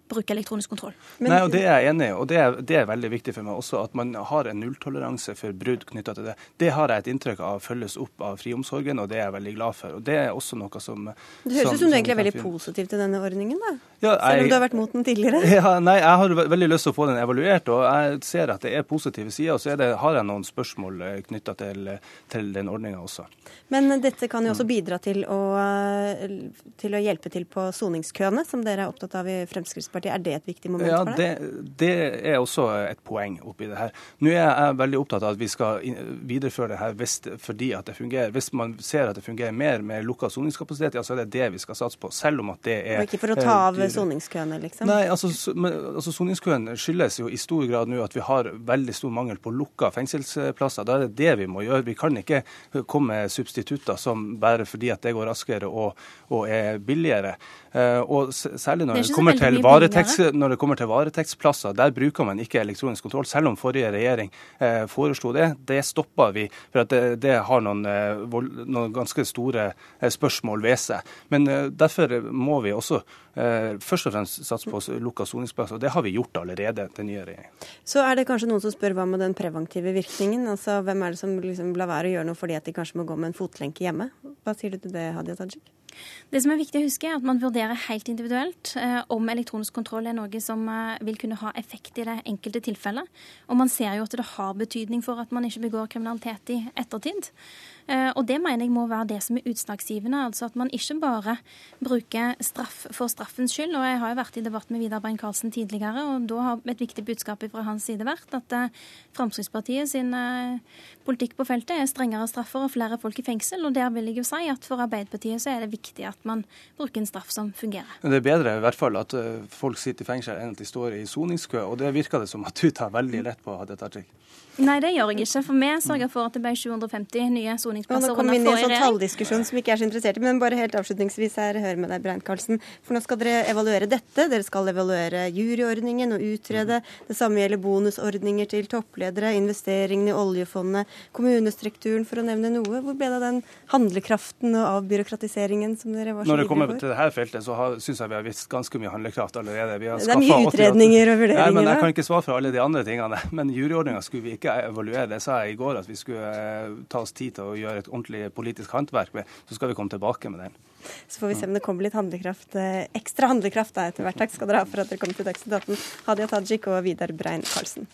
bruke elektronisk kontroll. Men, Nei, og Det er jeg enig i, og det er, det er, veldig viktig for meg også at man har en nulltoleranse for brudd knytta til det. Det har jeg et inntrykk av følges opp av friomsorgen, og det er jeg veldig glad for. og Det er også noe som Det høres ut som, du egentlig er veldig positiv til denne ordningen, da? Ja, jeg, Selv om du har vært mot den tidligere? Ja, nei, jeg har veldig lyst til å få den evaluert, og jeg ser at det er positive sider. Og så det, har jeg noen spørsmål eh, knytta til, til, den ordninga også. Men dette kan jo også bidra til å, til å hjelpe til på soningskøene, som dere er opptatt av i Fremskrittspartiet. Fremskrittspartiet. Er det et viktig moment ja, for deg? Det, det, er også et poeng oppi det her. Nå er jeg veldig opptatt av at vi skal videreføre det her hvis, fordi at det fungerer. Hvis man ser at det fungerer mer med lukka soningskapasitet, ja, så er det det vi skal satse på. Selv om at det er Og ikke for å ta av eh, soningskøene, liksom? Nei, altså, altså soningskøen skyldes jo i stor grad nå at vi har veldig stor mangel på lukka fengselsplasser. Da er det det vi må gjøre. Vi kan ikke komme med substitutter som bare fordi at det går raskere og, og er billigere. Eh, og særlig når det, kommer til varetekts, når det kommer til varetektsplasser, der bruker man ikke elektronisk kontroll. Selv om forrige regjering eh, foreslo det. Det stoppa vi, for at det, det har noen, eh, noen, ganske store spørsmål ved seg. Men derfor må vi også først og fremst satse på lukka soningsplasser. Det har vi gjort allerede, den nye regjeringen. Så er det kanskje noen som spør hva med den preventive virkningen? Altså Hvem er det som liksom lar være å gjøre noe fordi at de kanskje må gå med en fotlenke hjemme? Hva sier du til det, Hadia Tajik? Det som er viktig å huske, er at man vurderer helt individuelt eh, om elektronisk kontroll er noe som eh, vil kunne ha effekt i det enkelte tilfellet. Og man ser jo at det har betydning for at man ikke begår kriminalitet i ettertid. Eh, og det mener jeg må være det som er utslagsgivende. Altså at man ikke bare bruker straff for straffens skyld. Og jeg har jo vært i debatt med Vidar Brein Karlsen tidligere, og da har et viktig budskap fra hans side vært at eh, Fremskrittspartiet sin eh, politikk på feltet er strengere straffer og flere folk i fengsel. Og der vil jeg jo si at for Arbeiderpartiet så er det viktig at man bruker en straff som fungerer. Men det er bedre i hvert fall at folk sitter i fengsel enn at de står i soningskø, og det virker det som at du tar veldig lett på, Hadia Tajik. Nei, det gjør jeg ikke. For vi sørga for at det ble 750 nye soningsplasser Nå under kommer vi inn i en sånn talldiskusjon som vi ikke er så interessert i, men bare helt avslutningsvis her, hør med deg, Brein Karlsen. For nå skal dere evaluere dette. Dere skal evaluere juryordningen og utrede. Det samme gjelder bonusordninger til toppledere, investeringene i oljefondet, kommunestrukturen, for å nevne noe. Hvor ble det av den handlekraften og avbyråkratiseringen som dere var så Når det kommer til dette feltet, så syns jeg vi har vist ganske mye handlekraft allerede. Vi har Det er mye skaffet 88 utredninger og vurderinger, Nei, men Jeg kan ikke svare for alle de andre tingene. Men juryordninga skulle vi ikke evaluere. Det sa jeg i går, at vi skulle eh, ta oss tid til å gjøre et ordentlig politisk håndverk med. Så skal vi komme tilbake med den. Så får vi se om det kommer litt handlekraft, eh, ekstra handlekraft da etter hvert. Takk skal dere ha for at dere kom til Dagsnytt 18. Hadia Tajik og Vidar Brein Karlsen.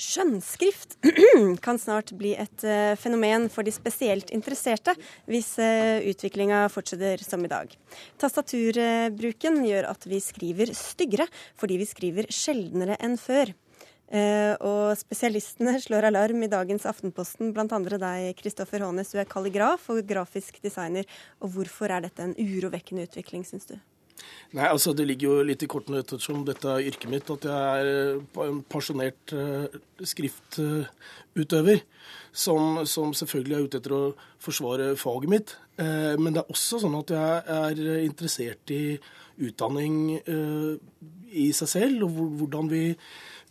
Skjønnskrift kan snart bli et eh, fenomen for de spesielt interesserte, hvis uh, utviklinga fortsetter som i dag. Tastaturbruken gjør at vi skriver styggere, fordi vi skriver sjeldnere enn før. Eh, og spesialistene slår alarm i dagens Aftenposten, andre deg, Kristoffer Hånes. Du er kalligraf og grafisk designer. Og hvorfor er dette en urovekkende utvikling, syns du? Nei, altså Det ligger jo litt i kortene ettersom dette er yrket mitt, at jeg er eh, en pasjonert eh, skriftutøver. Som, som selvfølgelig er ute etter å forsvare faget mitt. Eh, men det er også sånn at jeg er interessert i utdanning i seg selv, og hvordan vi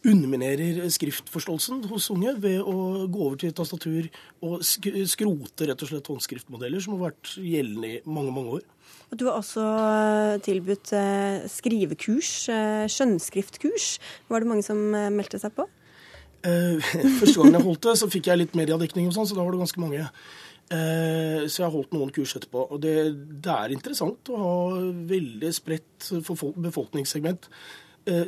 underminerer skriftforståelsen hos unge ved å gå over til tastatur og skrote rett og slett håndskriftmodeller som har vært gjeldende i mange, mange år. Du har også eh, tilbudt eh, skrivekurs, eh, skjønnskriftkurs. Var det mange som meldte seg på? Første gangen jeg holdt det, så fikk jeg litt mediedekning, og sånn, så da var det ganske mange. Så jeg har holdt noen kurs etterpå. Og det, det er interessant å ha veldig spredt befolkningssegment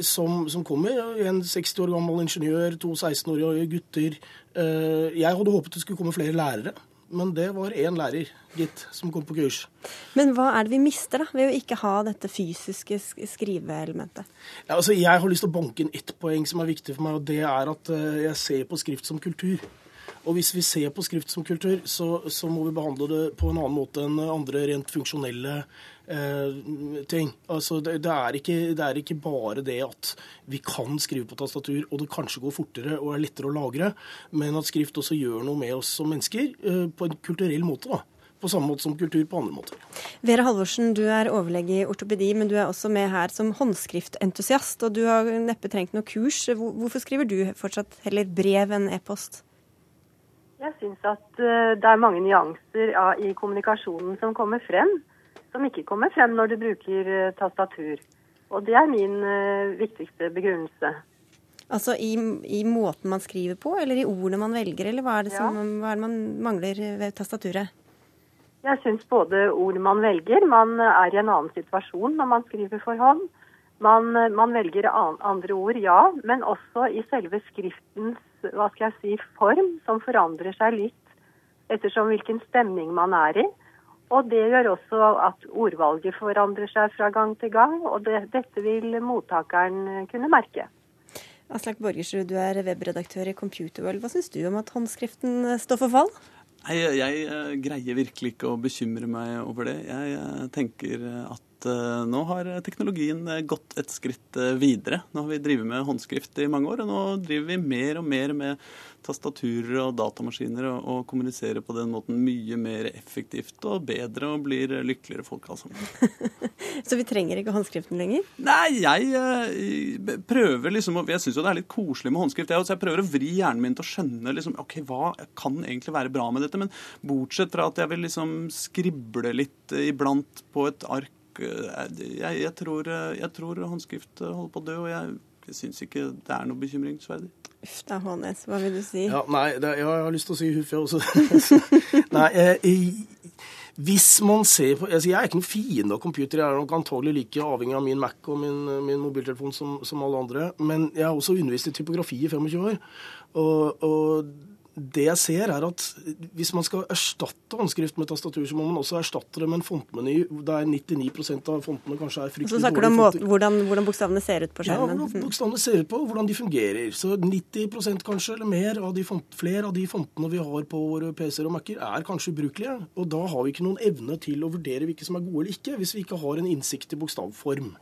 som, som kommer. En 60 år gammel ingeniør, to 16-årige gutter. Jeg hadde håpet det skulle komme flere lærere. Men det var én lærer, gitt, som kom på kurs. Men hva er det vi mister da, ved å ikke ha dette fysiske skriveelementet? Ja, altså, jeg har lyst til å banke inn ett poeng som er viktig for meg, og det er at eh, jeg ser på skrift som kultur. Og hvis vi ser på skrift som kultur, så, så må vi behandle det på en annen måte enn andre rent funksjonelle ting. Altså, det, det, er ikke, det er ikke bare det at vi kan skrive på tastatur, og det kanskje går fortere og er lettere å lagre, men at skrift også gjør noe med oss som mennesker eh, på en kulturell måte. da. På samme måte som kultur på andre måter. Vera Halvorsen, du er overlege i ortopedi, men du er også med her som håndskriftentusiast. Og du har neppe trengt noe kurs. Hvorfor skriver du fortsatt heller brev enn e-post? Jeg syns at eh, det er mange nyanser i kommunikasjonen som kommer frem, som ikke kommer frem når du bruker eh, tastatur. Og det er min eh, viktigste begrunnelse. Altså i, i måten man skriver på, eller i ordene man velger, eller hva er det, som, Ja. hva er det man mangler ved tastaturet? Jeg syns både ord man velger Man er i en annen situasjon når man skriver for hånd. Man, eh, man velger an, andre ord, ja, men også i selve skriftens hva skal jeg si, form, som forandrer seg litt ettersom hvilken stemning man er i. Og det gjør også at ordvalget forandrer seg fra gang til gang, og det, dette vil mottakeren kunne merke. Aslak Borgersrud, du er webredaktør i Computerworld. Hva syns du om at håndskriften eh, står for fall? Nei, jeg jeg greier virkelig ikke å bekymre meg over det. Jeg jeg tenker at eh, nå har teknologien eh, gått et skritt eh, videre. Nå har vi drevet med håndskrift i mange år, og nå driver vi mer og mer med tastaturer og datamaskiner og, og kommuniserer på den måten mye mer effektivt og bedre og blir lykkeligere folk alle sammen. Så vi trenger ikke håndskriften lenger? Nei, jeg prøver liksom Jeg syns jo det er litt koselig med håndskrift. Jeg, så jeg prøver å vri hjernen min til å skjønne liksom, ok, hva kan egentlig være bra med dette. Men bortsett fra at jeg vil liksom skrible litt iblant på et ark eh, jeg, jeg, tror, eh, jeg tror håndskrift holder på å dø, og jeg, jeg syns ikke det er noe bekymringsverdig. Uff da, Hånes, hva vil du si? Ja, nei, det, jeg har lyst til å si huff, jeg også. nei, eh, hvis man ser på altså Jeg er ikke noen fiende av computer. Jeg er nok antagelig like avhengig av min Mac og min, min mobiltelefon som, som alle andre. Men jeg har også undervist i typografi i 25 år. Og, og det jeg ser, er at hvis man skal erstatte håndskrift med tastatur, så må man også erstatte det med en fontmeny der 99 av fontene kanskje er fryktelig dårlige. Så snakker du om måten, hvordan, hvordan, bokstavene ser ut på skjermen? Ja, hvordan bokstavene ser ut på, hvordan de fungerer. Så 90% kanskje, eller mer, av de font, flere av de fontene vi har på våre PC-er og Mac-er, er kanskje ubrukelige. Og da har vi ikke noen evne til å vurdere hvilke som er gode eller ikke, hvis vi ikke har en innsikt i bokstavform.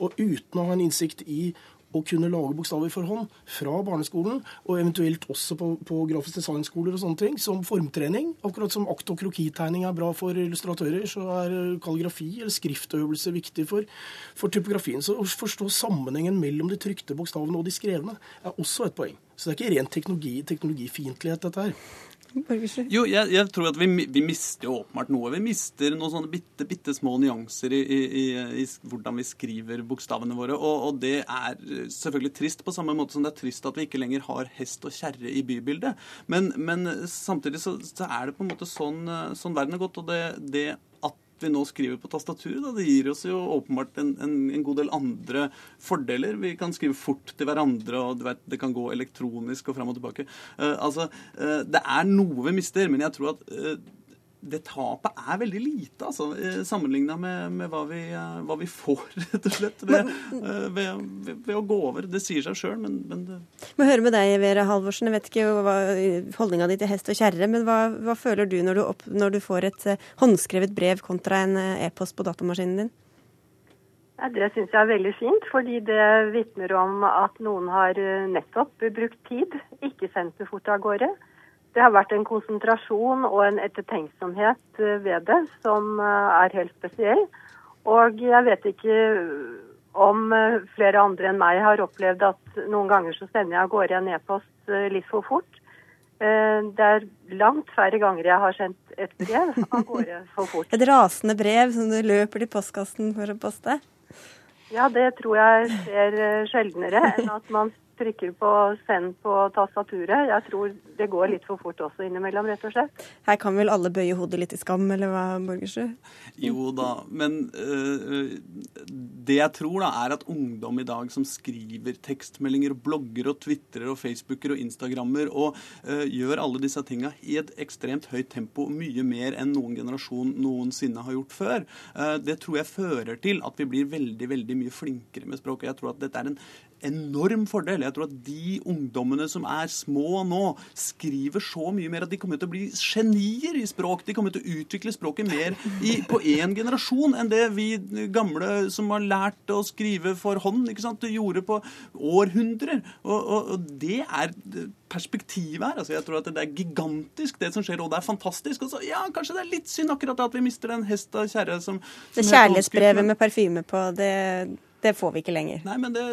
Og uten å ha en innsikt i å kunne lage bokstaver for hånd fra barneskolen, og eventuelt også på, på grafisk designskoler og sånne ting, som formtrening. Akkurat som akt- og krokitegning er bra for illustratører, så er kalligrafi eller skriftøvelse viktig for, for typografien. Så å forstå sammenhengen mellom de trykte bokstavene og de skrevne er også et poeng. Så det er ikke ren teknologi, teknologifiendtlighet, dette her. Jo, jeg, jeg, tror at vi, vi, mister åpenbart noe. Vi mister noen sånne bitte, bitte små nyanser i, i, i, hvordan vi skriver bokstavene våre. Og, og, det er selvfølgelig trist, på samme måte som det er trist at vi ikke lenger har hest og kjerre i bybildet. Men, men samtidig så, så, er det på en måte sånn, sånn verden er gått. Og det, det vi nå skriver på tastaturet. Det gir oss jo åpenbart en, en, en, god del andre fordeler. Vi kan skrive fort til hverandre, og vet, det kan gå elektronisk og fram og tilbake. Uh, altså, uh, Det er noe vi mister, men jeg tror at uh, det tapet er veldig lite, altså, sammenligna med, med hva, vi, hva, vi, får, rett og slett, ved, ved, ved, ved å gå over. Det sier seg sjøl, men, men det Må høre med deg, Vera Halvorsen. Jeg vet ikke hva holdninga di til hest og kjerre, men hva, hva føler du når du, opp, når du, får et håndskrevet brev kontra en e-post på datamaskinen din? Ja, det syns jeg er veldig fint, fordi det vitner om at noen har nettopp brukt tid, ikke sendt det fort av gårde. Det har vært en konsentrasjon og en ettertenksomhet eh, ved det som eh, er helt spesiell. Og jeg vet ikke om eh, flere andre enn meg har opplevd at noen ganger så sender jeg av gårde en e-post litt for fort. Det er langt færre ganger jeg har sendt et brev av gårde for fort. Et rasende brev som du løper til postkassen for å poste? Ja, det tror jeg skjer sjeldnere enn at man trykker på 'send' på tastaturet. Jeg tror det går litt for fort også innimellom, rett og slett. Her kan vel alle bøye hodet litt i skam, eller hva, Borgersrud? Jo da, men øh, det jeg tror da er at ungdom i dag som skriver tekstmeldinger, blogger og twitrer og facebooker og instagrammer og øh, gjør alle disse tinga i et ekstremt høyt tempo, mye mer enn noen generasjon noensinne har gjort før, øh, det tror jeg fører til at vi blir veldig, veldig mye flinkere med språket. Jeg tror at dette er en enorm fordel. Jeg tror at de ungdommene som er små nå, skriver så mye mer at de kommer til å bli genier i språk. De kommer til å utvikle språket mer i, på én generasjon enn det vi gamle som har lært å skrive for hånd, ikke sant, gjorde på århundrer. Og, og, og det er perspektivet her. Altså, jeg tror at det er gigantisk, det som skjer, og det er fantastisk. Og så, ja, kanskje det er litt synd akkurat at vi mister den hest og kjerre som, som Det kjærlighetsbrevet med parfyme på, det det får vi ikke lenger. Nei, men det,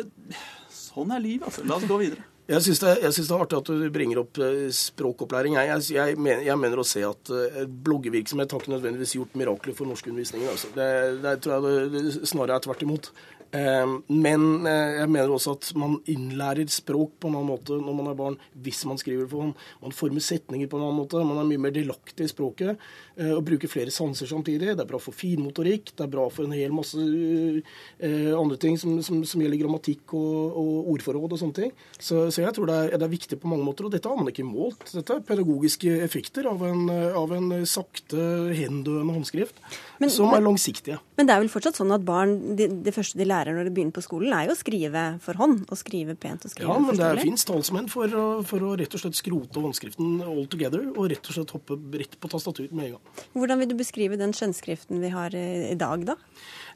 sånn er livet, altså. La oss gå videre. Jeg syns det, det, er artig at du bringer opp eh, språkopplæring. Jeg, jeg, jeg, mener, jeg mener, å se at uh, bloggevirksomhet har ikke nødvendigvis gjort mirakler for norskundervisningen. Altså. Det, det tror jeg det, snarere er tvert imot. Uh, men uh, jeg mener også at man innlærer språk på en annen måte når man er barn, hvis man skriver for hånd. Man former setninger på en annen måte. Man er mye mer delaktig i språket. Eh, og bruker flere sanser samtidig. Det er bra for finmotorikk, det er bra for en hel masse uh, andre ting som, som, som gjelder grammatikk og, og, ordforråd og sånne ting. Så, så jeg tror det er, det er, viktig på mange måter. Og dette har man ikke målt. Dette er pedagogiske effekter av en, av en sakte, hendøende håndskrift men, som er langsiktige. Men det er vel fortsatt sånn at barn, det de første de lærer når de begynner på skolen, er jo å skrive for hånd. Og skrive pent og skrive Ja, men det fins talsmenn for, for, å rett og slett skrote håndskriften all together, og rett og slett hoppe rett på tastatur med en gang. Hvordan vil du beskrive den skjønnskriften vi har i dag, da?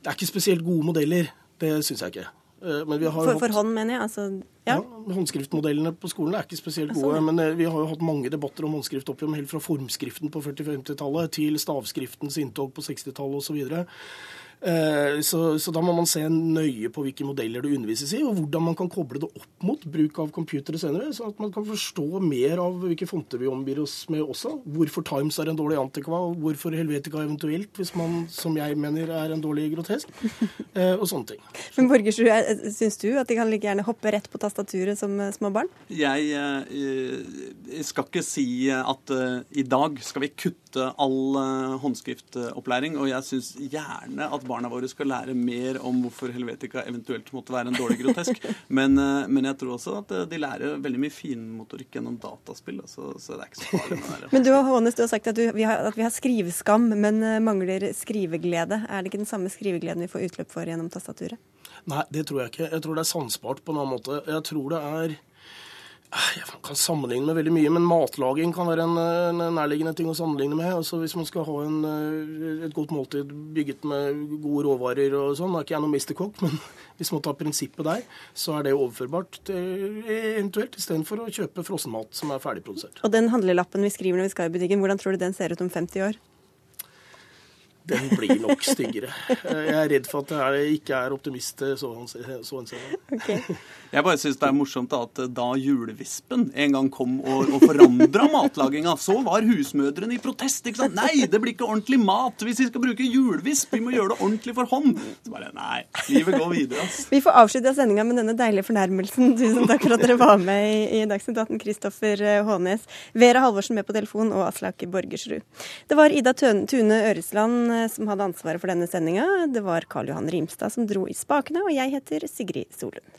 Det er ikke spesielt gode modeller. Det syns jeg ikke. Eh, for, for, hånd, mener jeg? Altså, ja. ja. Håndskriftmodellene på skolen er ikke spesielt gode. Altså, Men eh, vi har jo hatt mange debatter om håndskrift opp helt fra formskriften på 40-50-tallet til stavskriftens inntog på 60-tallet osv. Eh, så, så, da må man se nøye på hvilke modeller det undervises i, og hvordan man kan koble det opp mot bruk av computere senere, sånn at man kan forstå mer av hvilke fonter vi omgir oss med også. Hvorfor Times er en dårlig antikva, og hvorfor Helvetica eventuelt, hvis man, som jeg mener, er en dårlig grotesk, eh, og sånne ting. Men Borgersrud, syns du at de kan like gjerne hoppe rett på tastaturet som eh, små barn? Jeg, jeg skal ikke si at i dag skal vi kutte all håndskriftopplæring, og jeg syns gjerne at barna våre skal lære mer om hvorfor Helvetica eventuelt måtte være en dårlig grotesk. Men, eh, men jeg tror også at eh, de lærer veldig mye finmotorikk gjennom dataspill. Så, så det er ikke så farlig med det. Men du, Hånes, du har sagt at, du, vi har, at vi har skriveskam, men eh, mangler skriveglede. Er det ikke den samme skrivegleden vi får utløp for gjennom tastaturet? Nei, det tror jeg ikke. Jeg tror det er sansbart på en annen måte. Jeg tror det er jeg kan sammenligne med veldig mye, men matlaging kan være en, en nærliggende ting å sammenligne med. Altså Hvis man skal ha en, eh, et godt måltid bygget med gode råvarer og sånn, da er ikke jeg noen mesterkokk, men hvis man tar prinsippet der, så er det overførbart til, eventuelt istedenfor å kjøpe frossenmat som er ferdigprodusert. Og den handlelappen vi skriver når vi skal i butikken, hvordan tror du den ser ut om 50 år? den blir nok styggere. Jeg er redd for at jeg ikke er optimist så henseende. Okay. Jeg bare syns det er morsomt at da julevispen en gang kom og, og forandra matlaginga, så var husmødrene i protest. ikke sant? Nei, det blir ikke ordentlig mat hvis vi skal bruke julevisp. Vi må gjøre det ordentlig for hånd. Så bare nei, livet går videre. ass. Vi får avslutte sendinga med denne deilige fornærmelsen. Tusen takk for at dere var med i, i Dagsnytt 18, Kristoffer Hånes, Vera Halvorsen med på telefon og Aslak Borgersrud. Det var Ida Tune Øresland som hadde ansvaret for denne sendinga. Det var Karl Johan Rimstad som dro i spakene, og jeg heter Sigrid Solund.